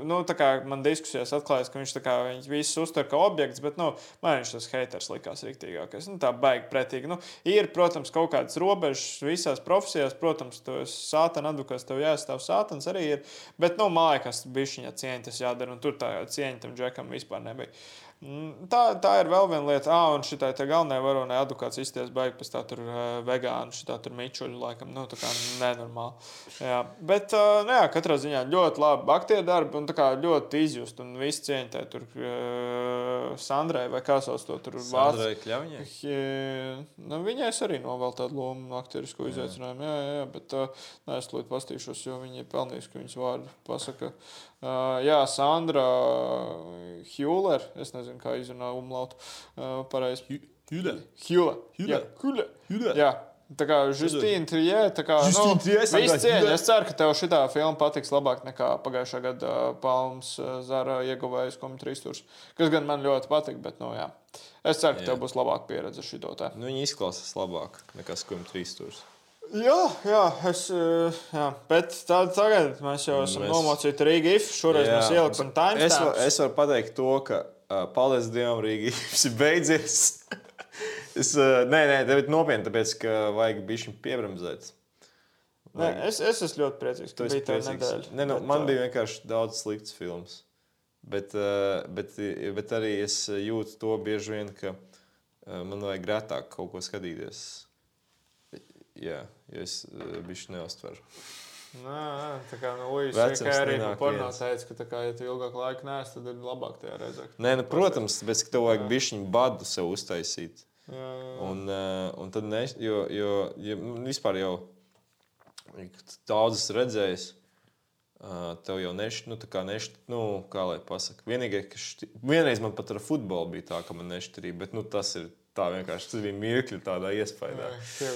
nu, kā man diskusijās atklājās, ka viņš kā, visus uztver kā objekts, bet nu, man viņš tas haters likās rīktīgākais. Nu, tā baigi pretīgi. Nu, ir, protams, kaut kādas robežas visās profesijās. Protams, tu esi sātana advokāts, tev jāstāv sātans arī ir. Bet, nu, māja, kas bija viņa cieņa, tas jādara. Un tur tā cieņa tam džekam vispār nebija. Mm, Tā, tā ir vēl viena lieta. Ah, un šī tā galvenā varonē advokāts izties baigi pēc tā tur vegānu, šī tā tur mičuļu, laikam, nu, tā kā nenormāli. Jā, bet, nu, jā, katrā ziņā ļoti labi aktieru darbi un tā kā ļoti izjust un viss cieņa tā tur Sandrai vai kā sauc to tur Sandrai Kļaviņai? Hi- Nu, viņai es arī novēlu tādu lomu, aktierisku izaicinājumu. Jā, jā, jā bet nē, es tūlīt pastīšos, jo viņi ir pelnījuši, ka viņas vārdu pasaka. Uh, jā, Sandra Hjuler, es nezinu, kā izrunā umlautu uh, pareizi. Hjuler. Hjuler. Hjuler. Tā kā Justīna Trijē, tā kā nu, viss cieņa. Es ceru, ka tev šī filma patiks labāk nekā pagājušā gada Palmas Zara ieguvējas komentārijas turs, kas gan man ļoti patīk, bet, nu, jā. Es ceru, ka Jā. tev būs labāka pieredze šito te. Nu, viņi izklausās labāk nekā skumji trīs stūris. Jā, jā, es, eh, jā. bet tā, tagad mēs jau esam Mēs- nomocīti Rīgā. Šoreiz Jā. mēs ieliksim Es, var, es varu pateikt to, ka uh, paldies Dievam, Rīgā ir beidzies. es, uh, nē, nē, bet nopietni, tāpēc, ka vajag bišķi piebremzēt. Nē, es, es esmu ļoti priecīgs, ka bija tā priecīgs. nedēļa. Ne, nu, Bet, man bija vienkārši daudz slikts filmas. Bet, uh, bet, bet arī es jūtu to bieži vien, ka man vajag retāk kaut ko skatīties. Jā, jo es uh, bišķi neustveru. Nē, tā kā Ujas Vecums arī porno viens. teica, ka kā, ja tu ilgāk laika neesi, tad ir labāk tajā reizē. Nē, nu, protams, bet tev vajag bišķi badu sev uztaisīt. Jā, jā. Un, uh, un tad, ne, jo, jo, jo nu, vispār jau daudzas redzējis, uh, tev jau nešķiet, nu, tā kā nešķiet, nu, kā lai pasakā. Vienīgais, kas šķi... vienreiz man pat ar futbolu bija tā, ka man nešķirīja, bet nu, tas ir tā vienkārši, tas bija mirkļi tādā iespējā. Tie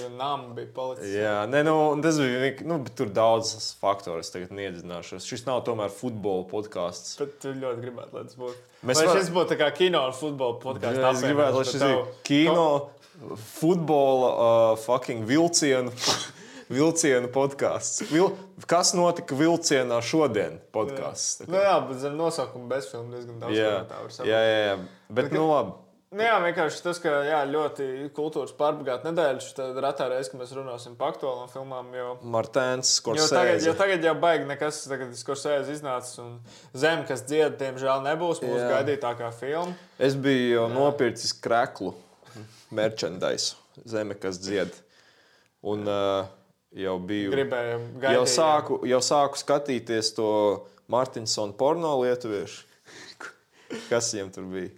bija palicis. Jā, nē, nu, tas bija nu, bet tur daudzas faktoras tagad neiedzināšos. Šis nav tomēr futbola podkāsts. Bet tu ļoti gribētu, lai tas būtu. Mēs lai var- šis būtu kā kino un futbola podkāsts. Es gribētu, lai šis ir kino, futbola, uh, fucking vilcienu, vilcienu podkāsts. Vil, kas notika vilcienā šodien? Podkāsts. tā Nu, jā, bet zem nosaukuma bezfilmu diezgan daudz. Jā, tā var saprast. jā, jā, jā. Bet, nu, labi. Nu, jā, vienkārši tas, ka jā, ļoti kultūras pārbagāta nedēļa. Tad retā reize, kad mēs runāsim par aktuālām filmām, jo, Martēns, jo, tagad, jo tagad jau baigi nekas, tagad Skorsēze iznācis un Zem, kas dzied, diemžēl nebūs mūsu Jā. gaidītākā filma. Es biju jau nopircis kreklu, merchandise, zeme, kas dzied. Un uh, jau biju. Gribējām Jau gaidīt. sāku, jau sāku skatīties to Martinsonu porno lietuviešu. Kas viņam tur bija?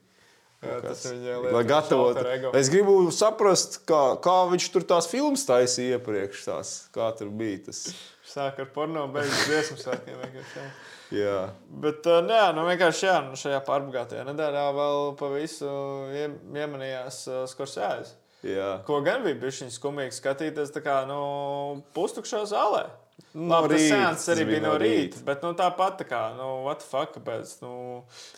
Jā, tas viņa lietas. Es gribu saprast, kā, kā viņš tur tās filmas taisīja iepriekš. Tās, kā tur bija tas. Sāk ar porno, beigas dziesmu sākiem. jā. Bet, uh, nē, nu vienkārši jā, nu, šajā pārbagātajā nedēļā vēl pa visu iem- iemanījās skorsēs. jā. Ko gan bija bijis skumīgi skatīties, kā nu, pustukšā zālē. No Labi, tas rīta, sēns tas arī bija no rīta. Bet nu, tāpat, tā kā, nu, what the fuck, kāpēc? Nu,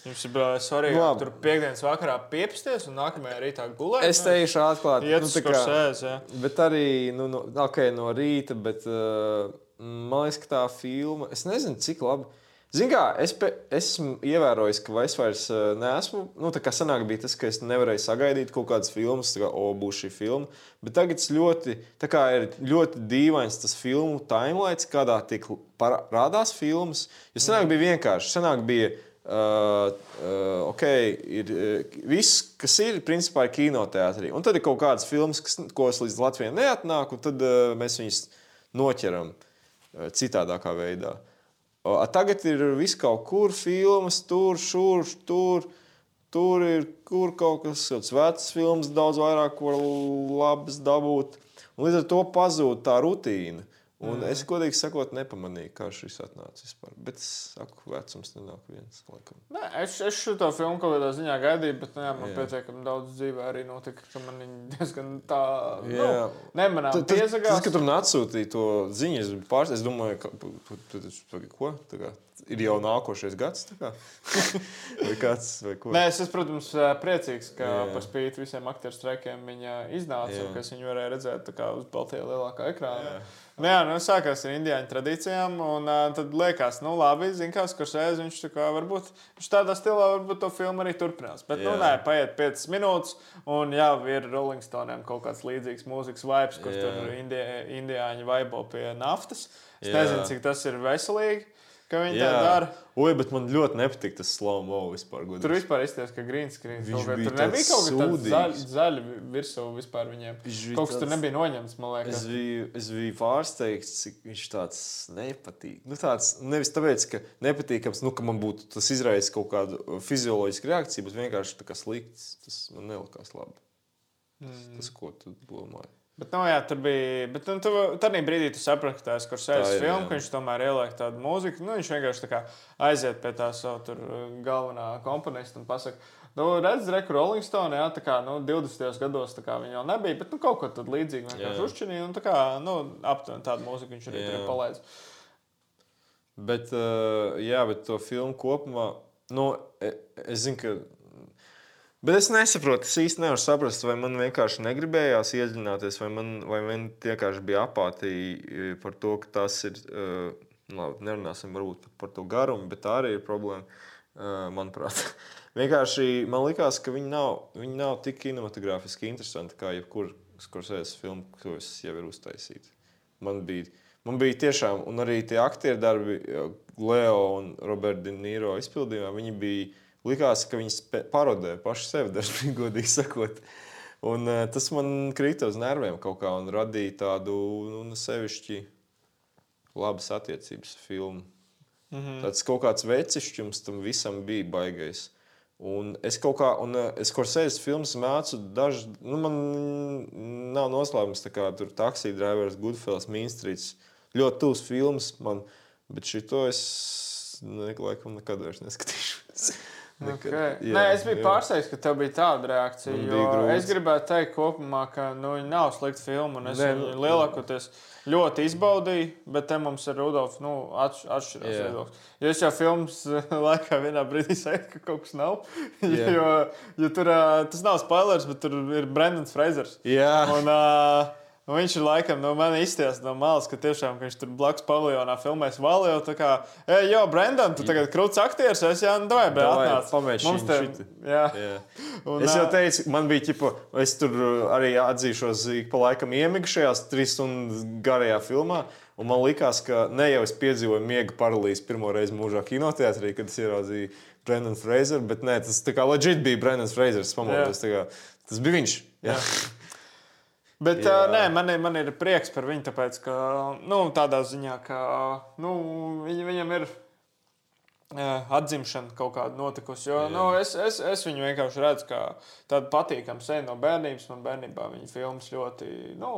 jums ir svarīgi, Labi. tur piekdienas vakarā piepsties un nākamajā rītā gulēt. Es teikšu, atklāti, nu, uz tā kā- skorsēs, jā. Bet arī nu, no, okay, no rīta, bet uh, man liekas, ka tā filma, es nezinu, cik labi. Ziniet, kā es pe, esmu ievērojis, ka es vairs uh, neesmu. Nu, tā kā senāk bija tas, ka es nevarēju sagaidīt kaut kādas filmas, kā, o, būs šī filma. Bet tagad ļoti, ir ļoti dīvains tas filmu timelines, kādā tiek parādās filmas. Jo senāk bija vienkārši. Senāk bija Uh, uh, ok, ir uh, viss, kas ir, principā, ir kinoteātrī. Un tad ir kaut kādas filmas, kas, ko es līdz Latvijai neatnāk, un tad uh, mēs viņus noķeram uh, citādākā veidā. Uh, tagad ir viss kaut kur, filmas, tur, šur, tur. Tur ir kur kaut kas tāds vecs, filmas, daudz vairāk, ko labas dabūt. Un līdz ar to pazūd tā rutīna. Un mm. es godīgi sakot, nepamanīju, kā šis atnāca vispār. Bet es saku, vecums nenāk viens. Laikam. Nē, es, es šo to filmu kaut kādā ziņā gaidīju, bet nu, jā, man pietiekami daudz dzīvē arī notika, ka man viņa diezgan tā nu, nemanām Tas, tas, ka tur atsūtīja to ziņu, es pārsteigts. Es domāju, ka tu, tu, tu, tu, ko? Tā kā, ir jau nākošais gads. kā? vai kāds, vai? Nē, es esmu, protams, priecīgs, ka par spīti visiem aktieru streikiem viņa iznāca, Jā. un ka viņu varēju redzēt uz Baltijas lielākā ekrāna. Nu, jā, nu, sākās ar indiāņu tradīcijām, un uh, tad liekas, nu, labi, zina, kā skursēs, viņš tā kā varbūt viņš tādā stilā varbūt to filmu arī turpinās. Bet, jā. nu, Jā. nē, paiet 5 minūtes, un jau ir Rolling Stone'iem kaut kāds līdzīgs mūzikas vibes, kur Jā. tur indi indiāņi vaibo pie naftas. Es Jā. nezinu, cik tas ir veselīgi, ka viņi tā Jā, dara. Oi, bet man ļoti nepatīk tas slow mo vispār. godīgi. Tur vispār izskatās, ka green screen kaut kā- tur nebija kaut kas tāds zaļ, zaļi virsū vispār viņiem. Kaut kas tur tāds- nebija noņemts, man liekas. Es biju, es biju pārsteigts, cik viņš tāds nepatīk. Nu, tāds, nevis tāpēc, ka nepatīkams, nu, ka man būtu tas izraisījis kaut kādu fizioloģisku reakciju, bet vienkārši tā kā slikts. Tas man nelikās labi. Tas, Mm. tas ko tu domāji? Bet, nu, jā, tur bija. Bet nu, tu, tādā brīdī tu saprati, ka tas ir sēžas Tā ir, filma, jā. ka viņš tomēr ieliek tādu mūziku. Nu, viņš vienkārši tā kā aiziet pie tā savu tur, galvenā komponista un pasakā. Nu, redz, reku Rolling Stone, jā, tā kā nu, 20. gados tā kā viņa jau nebija, bet nu, kaut ko tādu līdzīgu vienkārši Jā. uzčinīja. Un tā kā nu, aptuveni tādu mūziku viņš arī tur palaidis. Bet, uh, jā, bet to filmu kopumā, nu, e- es zinu, ka. Bet es nesaprotu, es īsti nevaru saprast, vai man vienkārši negribējās iedziļināties, vai man, vai man vienkārši bija apātija e, par to, ka tas ir. Uh, labi, nerunāsim par to garumu, bet tā arī ir problēma. Uh, manuprāt, vienkārši man likās, ka viņi nav, viņi nav tik kinematogrāfiski interesanti kā jebkurā skorsēs filma, ko es jau ir uztaisījis. Man bija, man bija tiešām, un arī tie aktieru darbi, Leo un Roberta De Niro izpildījumā, viņi bija, likās, ka viņi spē- parodē paši sevi, dažkārt, godīgi sakot. Un, uh, tas man krita uz nerviem kaut kā un radīja tādu nu, ne sevišķi labas attiecības filmu. Mm -hmm. Tāds kaut kāds vecišķums tam visam bija baigais. Un es kaut kā, un eh, es kursēju filmas mācu, dažs, nu, man nav noslēpums, tā kā tur taksija drivers, Goodfellas, Minstrīts. Ļoti tuvs filmas man, bet šito es ne, laikam nekad vairs neskatīšos. Nekad. Okay. Jā, Nē, es biju pārsteigts, ka tev bija tāda reakcija. Bija es gribētu teikt, kopumā, ka nu, viņa nav slikta filma. Es Nē, viņu nu- lielākoties ļoti izbaudīju, bet te mums ar Rudolfu nu, atš atšķirās Jā. viedoklis. Jo es jau filmas laikā vienā brīdī saku, ka kaut kas nav. Jo, jo tur tas nav spoilers, bet tur ir Brendans Freizers. Jā. Un, uh, nu, viņš ir laikam no manis izties no malas, ka tiešām ka viņš tur blakus paviljonā filmēs Valio. Tā kā, ej, jo, Brendan, tu tagad krūts aktieris, es jau, nu, vai, bet atnāc. pamēģini Mums te, šitu. jā. Jā. Un, Es jau teicu, man bija ķipa, es tur uh, arī atzīšos, ik pa laikam iemigu šajās trīs stundu garajā filmā. Un man liekas, ka ne jau es piedzīvoju miega paralīzi pirmo reizi mūžā kinoteātrī, kad es ieraudzīju Brendan Fraser, bet nē, tas tā kā leģit bija Brendan Fraser. Es pamodos, tā kā Tas bija viņš. Jā. Bet Jā. uh, nē, man ir, man ir prieks par viņu, tāpēc, ka nu, tādā ziņā, ka nu, viņ, viņam ir. atzimšana kaut kāda notikusi. Jo nu, es, es, es viņu vienkārši redzu kā tādu patīkamu sēnu no bērnības. Man bērnībā viņa filmas ļoti nu,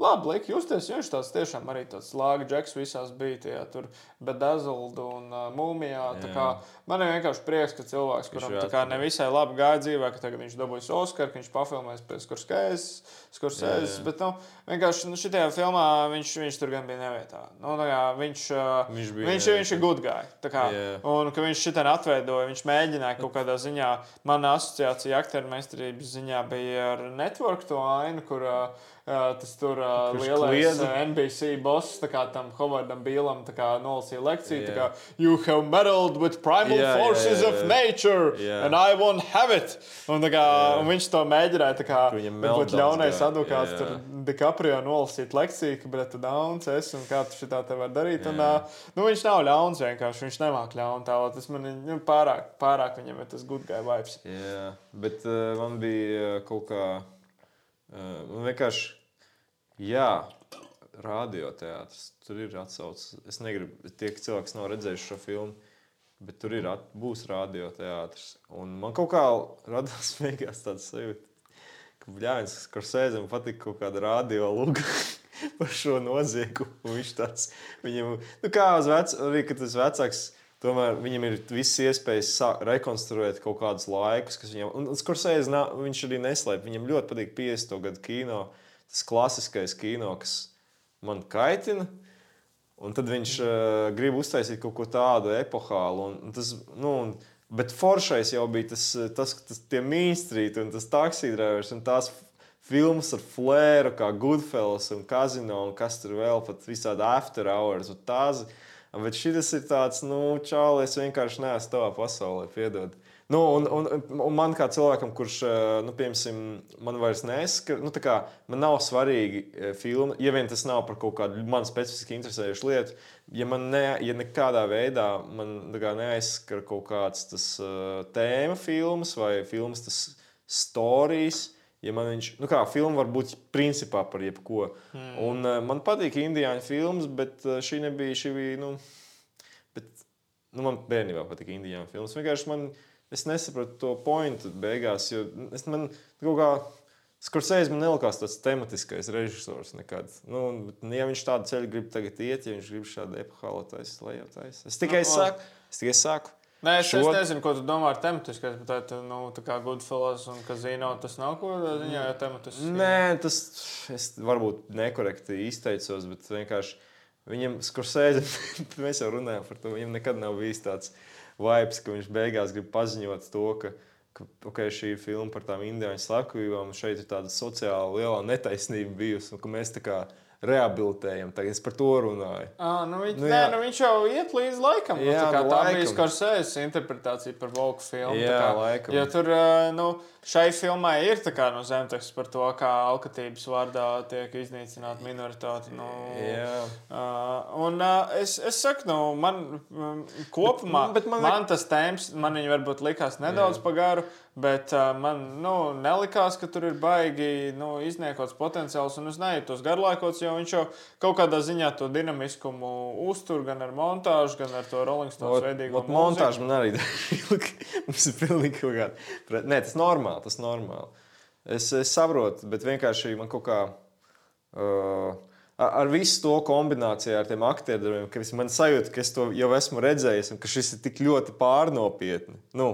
labi lika justies. Viņš tāds tiešām arī tāds lāga džeks visās bija. Tajā, tur Bedazzled un uh, Mūmijā. Kā Man ir vienkārši prieks, ka cilvēks, kuram tā kā nevisai labi gāja dzīvē, ka tagad viņš dabūjis Oskaru, ka viņš pafilmēs pēc Skurskēzes. Bet, nu, vienkārši nu, šajā filmā viņš, viņš tur gan bija nevietā. Nu, kā, viņš, uh, Viņš bija viņš, viņš ir good guy. Kā, Jā. un ka viņš šitā atveidoja, viņš mēģināja kaut kādā ziņā, mana asociācija aktieru meistarības ziņā bija ar network to ainu, kur uh, tas tur Kurš lielais kliedza? NBC boss, tā kā tam Hovardam Bīlam, tā nolasīja lekciju, tā Jā. kā You have meddled with primal jā, forces jā, of jā. nature, Jā. and I won't have it. Un, tā kā, un viņš to mēģināja, tā kā būt ļaunais gāja, advokāts, jā. tur DiCaprio nolasīt lekciju, ka, bet tu dauns esi un kā tu šitā te var darīt. Un, uh, nu, viņš nav ļauns vienkārši, viņš nemāk ļaun tālāk. Tas man nu, pārāk, pārāk viņam ir tas good guy vibes. Jā, bet uh, man bija uh, kaut kā. Uh, man vienkārši. Jā, radioteātris. Tur ir atsaucis. Es negribu, tie ka cilvēks nav redzējis šo filmu, bet tur ir at, būs radioteātris. Man kaut kā radās beigās tāds sajūta, ka Bļāvis, kurš sēžam, patīk kaut kāda radio lūga. Par šo noziegumu. Viņš tāds viņam, nu kā uz vecu, arī tas vecāks, tomēr viņam ir visas iespējas rekonstruēt kaut kādus laikus, kas viņam, un Skursēs viņš arī neslēp. Viņam ļoti patīk 50. gadu kino, tas klasiskais kino, kas man kaitina. Un tad viņš uh, grib uztaisīt kaut ko tādu epohālu. Un, un tas, nu, un, bet foršais jau bija tas, eh, tas, tas tie mīnstrīti un tas taksīdrēvers un tās filmas ar flēru, kā Goodfellas un Casino un kas tur vēl pat visādi after hours tās. Bet šis ir tāds, nu, čāli, es vienkārši neesmu tavā pasaulē, piedod. Nu, un, un, un man kā cilvēkam, kurš, eh, nu, piemēram, man vairs neskar, nu, tā kā man nav svarīgi eh, filma, ja vien tas nav par kaut kādu man specifiski interesējušu lietu, ja man ne, ja nekādā veidā man kā neaizskar kaut kāds tas uh, tēma filmas vai filmas tas stāstījums. Ja man viņš, nu kā filma var būt principā par jebko. Mm. Un, uh, man patīk indiāņu filmas, bet uh, šī nebija. Šī bija, nu, bet, nu, man bērnībā patika indiāņu filmas. Vienkārši man, es nesapratu to pointu beigās, jo es, man kaut kā. Skursēs man nelikās tāds tematiskais režisors nekad. Nu, bet, ja viņš tādu ceļu grib tagad iet, ja viņš grib šādu epohālu taisīt, lai jau taisīt. Es tikai Nu, saku, es tikai saku. Nē, es, Šo- es nezinu, ko tu domā ar tematiskais, bet tā, nu, tā kā Goodfellas un Kazino tas nav ko tādā ziņā, ja tematiski. Nē, tas es varbūt nekorekti izteicos, bet vienkārši viņam skursēdi, mēs jau runājam par to. Viņam nekad nav bijis tāds vibes, ka viņš beigās grib paziņot to, ka, ka okay, šī ir filma par tām indiāņu slepkavībām, šeit ir tāda sociāla lielā netaisnība bijusi, un ka mēs tā kā rehabilitējam. Tagad es par to runāju. Ah, nu, viņš, Nu, nē, nu, viņš jau iet līdz laikam. Jā, tā kā nu, tā laikam. bija Skorsēzes interpretācija par Volku filmu. Jā, tā kā, laikam. Jo tur nu, šai filmai ir tā kā, nu, zemteksts par to, kā alkatības vārdā tiek iznīcināta minoritāte. Nu, Jā. Uh, un uh, es, es saku, nu, man um, kopumā Bet- bet man man, man tas tēms, man viņa varbūt likās nedaudz pagaru, bet uh, man nu, nelikās, ka tur ir baigi nu, izniekots potenciāls. Un es nejūtu tos garlaikots, jo viņš jau kaut kādā ziņā to dinamiskumu uztur gan ar montāžu, gan ar to Rolling Stones veidīgo Ot, montāžu man arī. Mums ir pilnīgi kaut kāda. Nē, tas normāli. Tas normāli. Es, es saprotu, bet vienkārši man kaut kā. Uh, ar visu to kombināciju ar tiem aktieriem, ka es- man sajūta, ka es to jau esmu redzējis, un ka šis ir tik ļoti pārnopietni. Nu,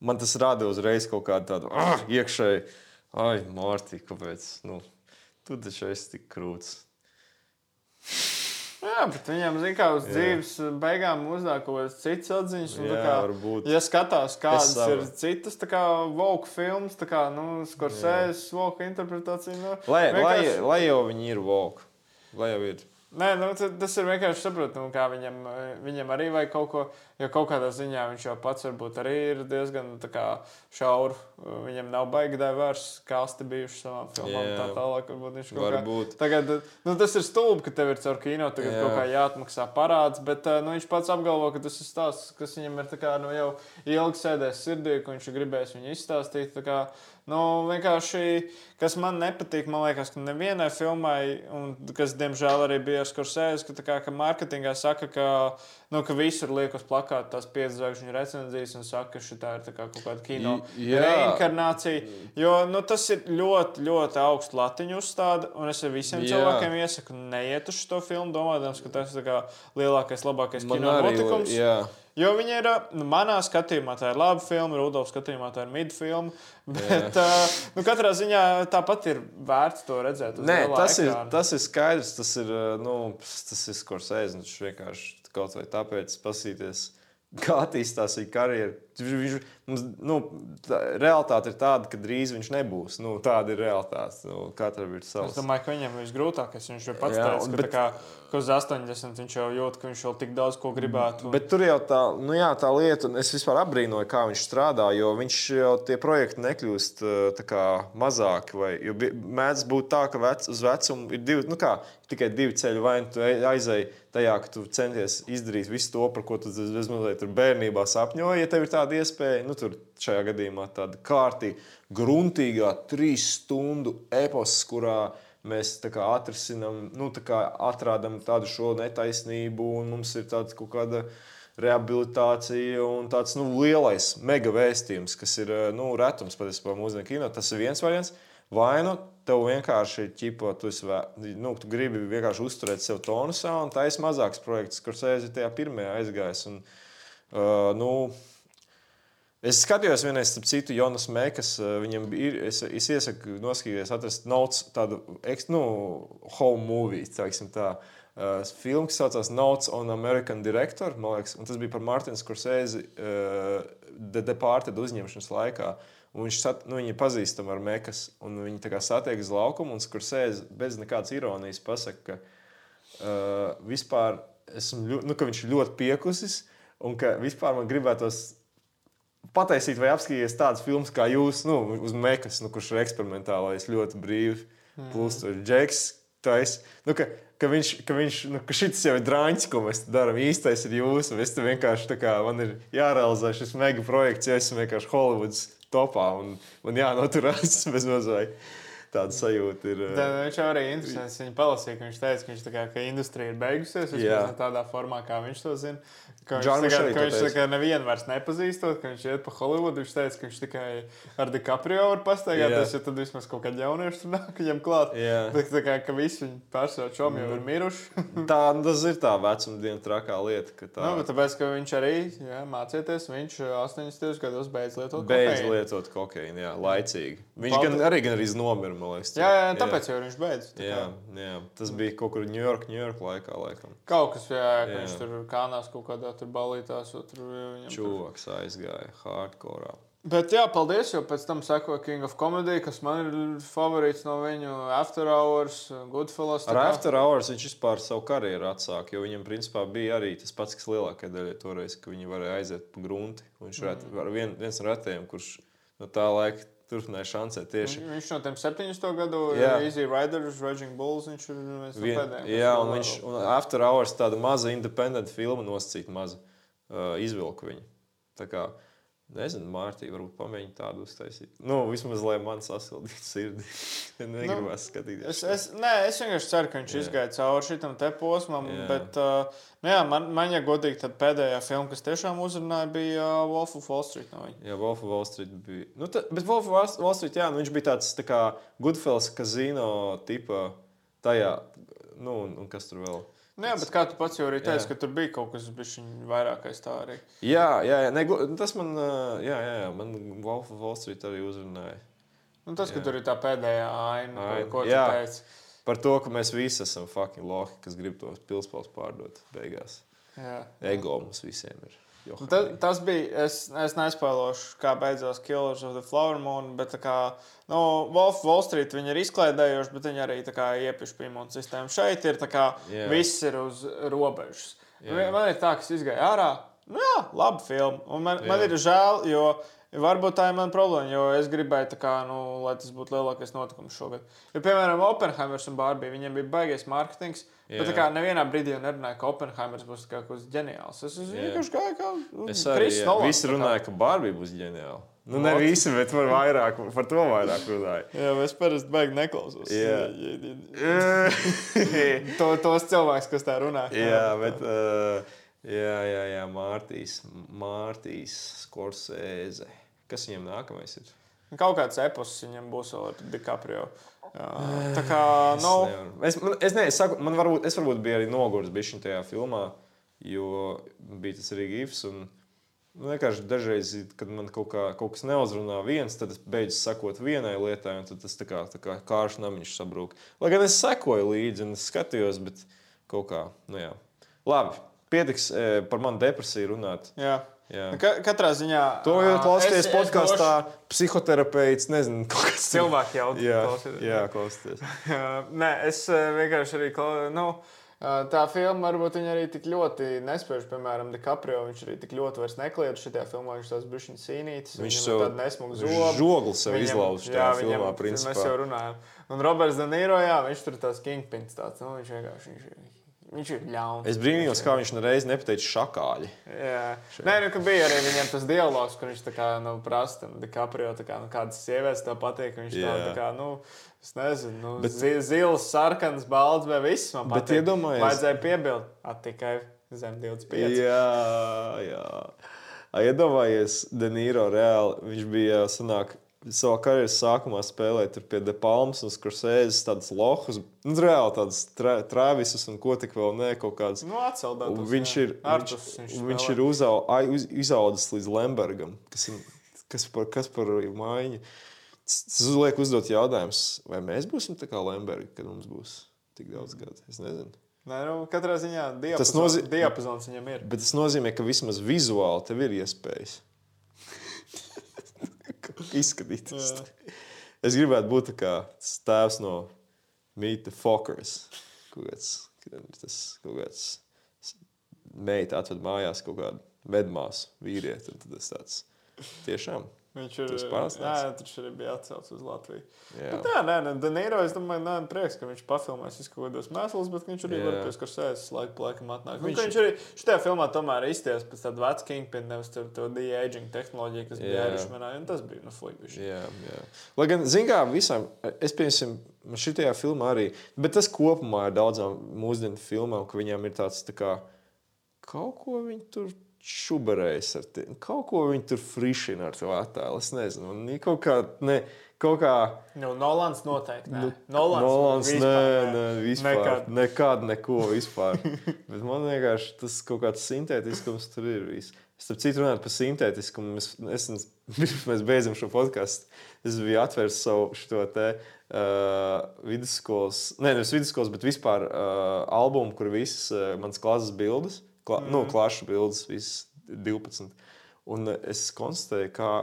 man tas rada uzreiz kaut kādu tādu ah, iekšēju, ai, Mārtiņ, kāpēc? Nu, tu taču esi tik krūts. Jā, bet viņam, zināmā mērā, uz dzīves beigām uzdāk kaut kādas citas atziņas. tā Jā, kā, varbūt. Ja skatās, kādas ir citas Vogue filmas, tā kā nu, Skorsēzes Vogue interpretācija. Nu, Lai, lai, vienkārši- lai jau viņi ir vogue. Lai jau ir. Nē, nu, tas ir vienkārši saprotami, kā viņam, eh, viņam arī vajag kaut ko. Jo kaut kādā ziņā viņš jau pats varbūt arī ir diezgan tā kā šaurs. Viņam nav baigta vairs kāsti bijuši savām filmām. Jā. Tā tālāk, varbūt viņš kaut Varbūt. kā. Tagad, nu, tas ir stulbi, ka tev ir caur kino tagad Jā. kaut kā jāatmaksā parāds, bet eh, nu, viņš pats apgalvo, ka tas ir stāsts, kas viņam ir kā, nu, jau ilgi sēdējis sirdī, ka viņš ir gribējis viņu izstāstīt. Tā Kā, Nu, vienkārši, kas man nepatīk, man liekas, ka nevienai filmai, un kas, diemžēl, arī bija ar Scorsese, ka, kā, ka mārketingā saka, ka, nu, ka visur liek uz plakāta tās piecas zvaigžņu recenzijas un saka, ka šī ir kā kaut kāda kino jā. reinkarnācija. Jo nu, tas ir ļoti, ļoti augsts latiņu uzstāde, un es visiem Jā. cilvēkiem iesaku neiet uz šo filmu, domājot, ka tas ir lielākais, labākais Man kino arī, notikums. jā. Jo viņi ir, nu, manā skatījumā, tā ir laba filma, Rudolfs skatījumā, tā ir midfilma. Bet, uh, nu, katrā ziņā tāpat ir vērts to redzēt. Nē, tas ir, ekrāna. tas ir skaidrs. Tas ir, uh, nu, tas ir skorsēs. Viņš vienkārši kaut vai tāpēc pasīties, kā attīstās viņa karjera. Viņš, mums, nu, tā, realitāte ir tāda, ka drīz viņš nebūs. Nu, tāda ir realitāte. Nu, Katram ir Es savs. domāju, ka viņam ir visgrūtākais. Viņš jau pats Jā, teica, ka, bet- kā, ka uz 80 viņš jau jūt, ka viņš vēl tik daudz ko gribētu. Bet tur jau tā, nu jā, tā lieta, un es vispār apbrīnoju, kā viņš strādā, jo viņš jau tie projekti nekļūst tā kā mazāki. Vai, jo mēdz būt tā, ka vec, uz vecumu ir divi, nu kā, tikai divi ceļi. Vai nu tu ej- aizej tajā, ka tu centies izdarīt visu to, par ko tu bezmazliet tur bērnībā sapņoji, ja tev ir tāda iespēja. Nu, tur šajā gadījumā tāda kārtīga, gruntīgā, trīs stundu eposa, kurā mēs kā atrisinām, nu, kā atrādām tādu šo netaisnību, un mums ir tāda kaut kāda rehabilitācija un tāds nu, lielais mega vēstījums, kas ir nu, retums patiesībā mūsdienu kino. Tas ir viens variants. Vai nu tev vienkārši ir ķipa, tu, vē- nu, tu gribi vienkārši uzturēt sev tonusā, un tā ir mazāks projekts, kurš aiziet tajā pirmajā aizgājis. Un, uh, nu, Es skatījos vienreiz, starp citu, Jonas Mekas. eh, Viņam ir, es, es iesaku noskatīties, atrast notes, tādu nu, home movie, teiksim tā. Uh, filmu, kas saucās Notes on American Director, man liekas, un tas bija par Martinu Scorsese uh, The Departed uzņemšanas laikā. Un viņš sat, nu, ir pazīstami ar Mekas, un viņi tā kā satiek uz laukumu, un Scorsese bez nekādas ironijas pasaka, ka uh, vispār esmu, nu, ka viņš ir ļoti piekusis, un ka vispār man gribētos pataisīt vai apskatīties tādas filmas kā jūs, nu, uz Mekas, nu, kurš ir eksperimentālais, ļoti. Plus, tur ir Džeks. tais. Nu, ka, ka viņš, ka viņš, nu, ka šis jau ir drāņš, ko mēs darām. Īstais ir jūs, un es vienkārši tā kā man ir jārealizē šis mega projekts, jo esmu vienkārši Hollywoods topā, un man jānoturās bez mazliet. Tāda sajūta ir. Tā, viņš jau arī interesants. Viņa palasīja, ka viņš teica, ka, viņš tā kā, ka industrija ir beigusies. Vismaz tādā formā, kā viņš to zina. Ka viņš, Džarmuš tā kā, arī ka viņš tā kā nevienu vairs nepazīstot, ka viņš iet pa Holivudu. Viņš teica, ka viņš tikai ar DiCaprio var pastaigāties, jo tad vismaz kaut kādi jaunieši tur nāk viņam klāt. Jā. Bet tā kā ka visi viņa pārsvarā čomi jau ir miruši. Tā, nu, tas ir tā vecuma diena trakā lieta, tā nu, bet tāpēc, ka viņš arī jā, mācieties, viņš 80. gados beidz lietot beidz kokaīnu. lietot kokaīnu, jā, laicīgi. Viņš Balta- gan, arī gan arī nomira, man liekas. Jā, jā, tāpēc jau viņš beidz. tā Jā, jā, tas bija kaut kur Ņujorkā, Ņujorkā laikā. Laikam. Kaut kas, jā, jā, Jā. viņš tur kānās kaut kādā tur balītās, tur viņam. tur- Čūvaks aizgāja hardcore. Bet jā, paldies, jo pēc tam sekoja King of Comedy, kas man ir favorīts no viņu After Hours, Goodfellas. Ar kā- After Hours viņš vispār savu karjeru atsāka, jo viņam principā bija arī tas pats, kas lielākajai daļai toreiz, ka viņi varēja aiziet pa grunti. Un Viņš mm. var, vien, viens no retiem, kurš no tā laika turpināja šancēt tieši. Viņš no tiem 70. gadu. Easy Riders, Raging Bulls, viņš ir Vien, pēdējiem. jā, un viņš un After Hours tāda maza independent filma nosacīta maza. Uh, izvilku viņu. Tā kā, nezinu, Mārtiņa varbūt pamēģina tādu uztaisīt. Nu, vismaz, lai man sasildītu sirdi. Negribas skatīties. Es, es, nē, es vienkārši ceru, ka viņš Jā. izgāja cauri šitam te posmam. Jā. Bet, uh, nu jā, man, man, ja godīgi, tad pēdējā filma, kas tiešām uzrunāja, bija uh, Wolf of Wall Street. No viņa. Jā, Wolf of Wall Street bija. Nu, ta, bet Wolf of Wall- Wall Street, jā, nu, viņš bija tāds tā kā Goodfellas kazino tipa tajā. Nu, un, un kas tur vēl? Jā, bet kā tu pats jau arī teici, Jā. ka tur bija kaut kas bišķiņ vairāk aiz tā arī. Jā, jā, jā ne, tas man, jā, jā, jā, man Wolf of Wall Street arī uzrunāja. Nu, tas, ka Jā. tur ir tā pēdējā aina, Aina, ko, tu jā. teici. Par to, ka mēs visi esam fucking lohi, kas grib tos pilspēlus pārdot beigās. Jā. Ego mums visiem ir. Ta, tas bija. Es, es nespēlošu, kā beidzās Killers of the Flower Moon. Bet, kā, nu, Wolf Wall Street viņi ir izklaidējuši, bet viņi arī iepiši pie imūnu sistēmu. Šeit ir tā kā Jā. viss ir uz robežas. Jā. Man, man ir tā, ka es izgāju ārā. Nu, jā, labi filma. Un man, man Jā. ir žēl, jo varbūt tā ir mana problēma, jo es gribēju, kā, nu, lai tas būtu lielākais notikums šogad. Jo, piemēram, Oppenheimers un Barbie, viņiem bija baigais mārketings. Bet tā Jā. kā nevienā brīdī jau nerunāja, ka Oppenheimers būs kaut kas ģeniāls. Es, vienkārši gāju kā Es nu, arī Kris jā, Nolans, visi runāja, ka Barbie būs ģeniāla. Nu, ne visi, bet par, vairāk, par to vairāk runāja. Jā, es parasti baigi neklausos. Jā. to, tos cilvēkus, kas tā runā. jā, bet. Uh, jā, jā, jā, Mārtīs, Mārtīs Skorsēze. Kas viņam nākamais ir? Kaut kāds epos viņam būs vēl ar DiCaprio. Tā kā, nu, Es, man, es, ne, es, saku, man varbūt, es varbūt biju arī noguris bišķiņ tajā filmā, jo bija tas arī gifs. Un, nu, vienkārši dažreiz, kad man kaut, kā, kaut kas neuzrunā viens, tad es beidzu sekot vienai lietai, un tas tā kā, tā kā kārš namiņš sabrūk. Lai gan es sekoju līdzi un es skatījos, bet kaut kā, nu jā. Labi, pietiks eh, par manu depresiju runāt. jā. Jā. Ka, katrā ziņā. To jau klausīties es- es podkāstā, došu- psihoterapeits, nezinu, kas Cilvēki jau Jā, klausīties. jā klausieties. Jā, Nē, es vienkārši arī. klau- Nu, tā filma varbūt viņa arī tik ļoti nespēja, piemēram, DiCaprio. Viņš arī tik ļoti vairs nekliedz šajā filmā. Viņš tās bija cīnītas. Viņš viņam sev ir tāda nesmuga zoba. žogli sev Viņam- jā, šajā viņam- filmā, principā. Mēs jau runājam. Un Roberts Danīro, jā, viņš tur ir tāds kingpins. Tāds, nu, viņš vienkārši viņš, viņš ir ļauns. Es brīnījos, kā viņš reiz nepateica šakāļi. Jā, Nē, nu, bija arī viņam tas dialogs, kur viņš tā kā nu, prasa, DiCaprio, kā, nu, kādas sievietes tev patīk. Viņš tā, tā kā, nu, es nezinu, nu, Bet- zi- zils, sarkans, balts, vai viss man Bet patīk. iedomājies- Vajadzēja piebilst, at tikai zem 25. Jā, jā. Iedomājies, Denīro reāli. Viņš bija sanāk, savā karjeras sākumā spēlējis tur pie Depalmas un Skursēzes tādas lohus. Nu, reāli tādas tra- travisus un ko tik vēl ne, kaut kādas. Nu, atceldāt. Un viņš ir, viņš, Artus, viņš, un viņš ir uzau, uz, izaudzis līdz Lembergam, kas, ir, kas, par, kas par mājiņu. Tas tas liek uzdot jautājumus, vai mēs būsim tā kā Lembergi, kad mums būs tik daudz gadu. Es nezinu. Nē, nu, katrā ziņā Tas diapazons, nozī- diapazons viņam ir. Bet tas nozīmē, ka vismaz vizuāli tev ir iespējas izskatīties. Es gribētu būt tā kā tas tēvs no Meet the Fockers. Kaut kāds, tas kaut kāds meita atved mājās kaut kādu medmāsu vīrieti. un Tad tas tāds tiešām. Viņš ir. Pārsteidz. viņš arī bija atcelts uz Latviju. Bet, jā, nē, nē, Danīro, es domāju, nē, prieks, ka viņš pafilmēs kādos mēslus, bet viņš arī Jā. var pieskars sēdes laiku laikam atnāk. Viņš, Viņš- viņš arī šajā filmā tomēr izties pēc tāda veca kingpin, nevis tur to de-aging tehnoloģiju, kas bija Jā. Irishmanā, un tas bija, nu, fuibiši. Jā, jā. Lai gan, zināmā mērā, visam, es pieņemu, man šajā filmā arī, bet tas kopumā ir daudzām mūsdienu filmām, ka viņām ir tāds tā kā kaut ko viņi tur šubarējas ar te, kaut ko viņi tur frišina ar to attēlu. Es nezinu, un viņi kaut kā, ne, kaut kā. Nu, Nolans noteikti. Nē. Nu, Nolans, Nolans, nē, vispār, nē, vispār. Nekad. Nekad, neko vispār. Bet man vienkārši tas kaut kāds sintētiskums tur ir. Viss. Tam citu runāju par sintētiskumu. Es, es, pirms mēs beidzam šo podkāstu, es biju atvērs savu šo te. Uh, vidusskolas, ne, nevis vidusskolas, bet vispār uh, albumu, kur visas uh, manas klases bildes, kla, mm. nu, klašu bildes, visas 12. Un uh, es konstatēju, kā,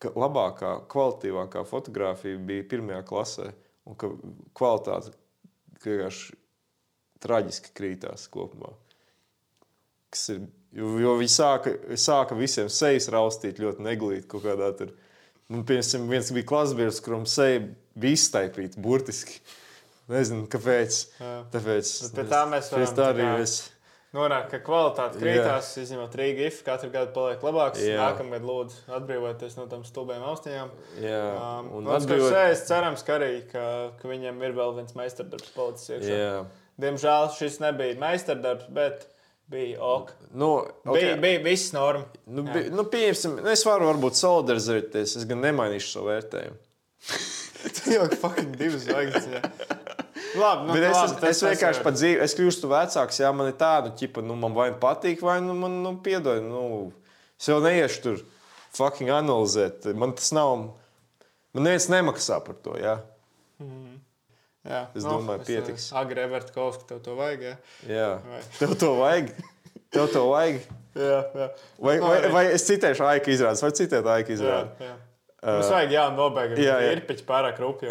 ka labākā, kvalitīvākā fotografija bija pirmajā klasē, un ka kvalitāte ka vienkārši traģiski krītās kopumā. Kas ir, jo, jo viņi sāka, sāka visiem sejas raustīt ļoti neglīti kaut kādā tur. Nu, piemēram, viens bija klasbiedrs, kuram seja bija iztaipīta burtiski. Nezinu, kāpēc. Jā. Tāpēc Bet pie tā mēs varam tā tā arī kā- es. Norāda, ka kvalitāte krītās, izņemot Rīgas IF, katru gadu paliek labāks. Jā. Nākamgad lūdzu atbrīvoties no tām stulbām austiņām. Jā, Um, un un atbrīvot- atbrīvot... cerams, ka arī ka, ka viņam ir vēl viens meistardarbs palicis iekšā. Jā. Diemžēl šis nebija meistardarbs, bet bija ok. Nu, Okay. Bija, bija viss norma. Nu, bi, nu, pieņemsim, nu, es varu varbūt solidarizēties. Es gan nemainīšu savu vērtējumu. jau fucking divas zvaigznes. Jā. Labi, nu, es, labi, es, es vienkārši tas- pat dzīvoju, es kļūstu vecāks, ja man ir tāda, ķipa, nu, man vai nu patīk, vai nu man nu, piedod. Nu, es jau neiešu tur fucking analizēt. Man tas nav. Man neviens nemaksā par to. Ja? Jā, Es domāju, pietiks. Agri Everta kaut kas, ka tev to vajag. Jā, Jā. Vai. Tev to vajag. Tev to vajag. jā. jā. Vai, Nu, vai, vai es citēšu aika izrādes, vai citēt aika jā, izrādi? jā. Mums vajag jaunu nobeigumu. jā, jā. Ir pieci pārāk rupji.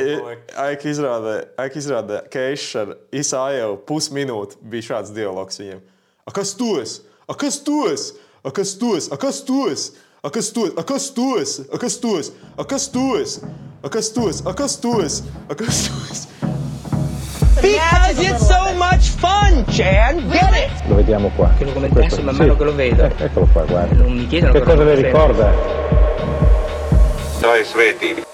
Aika izrādē, Aika izrādē ka es ar Isāju pusminūti bija šāds dialogs viņiem. A kas tu esi? A kas tu esi? A kas tu esi? A kas tu esi? A kas tu esi? A kas tu esi? A kas tu esi? A kas tu esi? A kas tu esi? A kas tu esi? A kas tu esi? Because it's so much fun, Chan. Get it? Lo vediamo qua. Che lo commenti adesso man mano che lo vedo. Eh, eccolo qua, guarda. Non mi chiedono Che cosa prendo. ricorda? Tā ir svētība.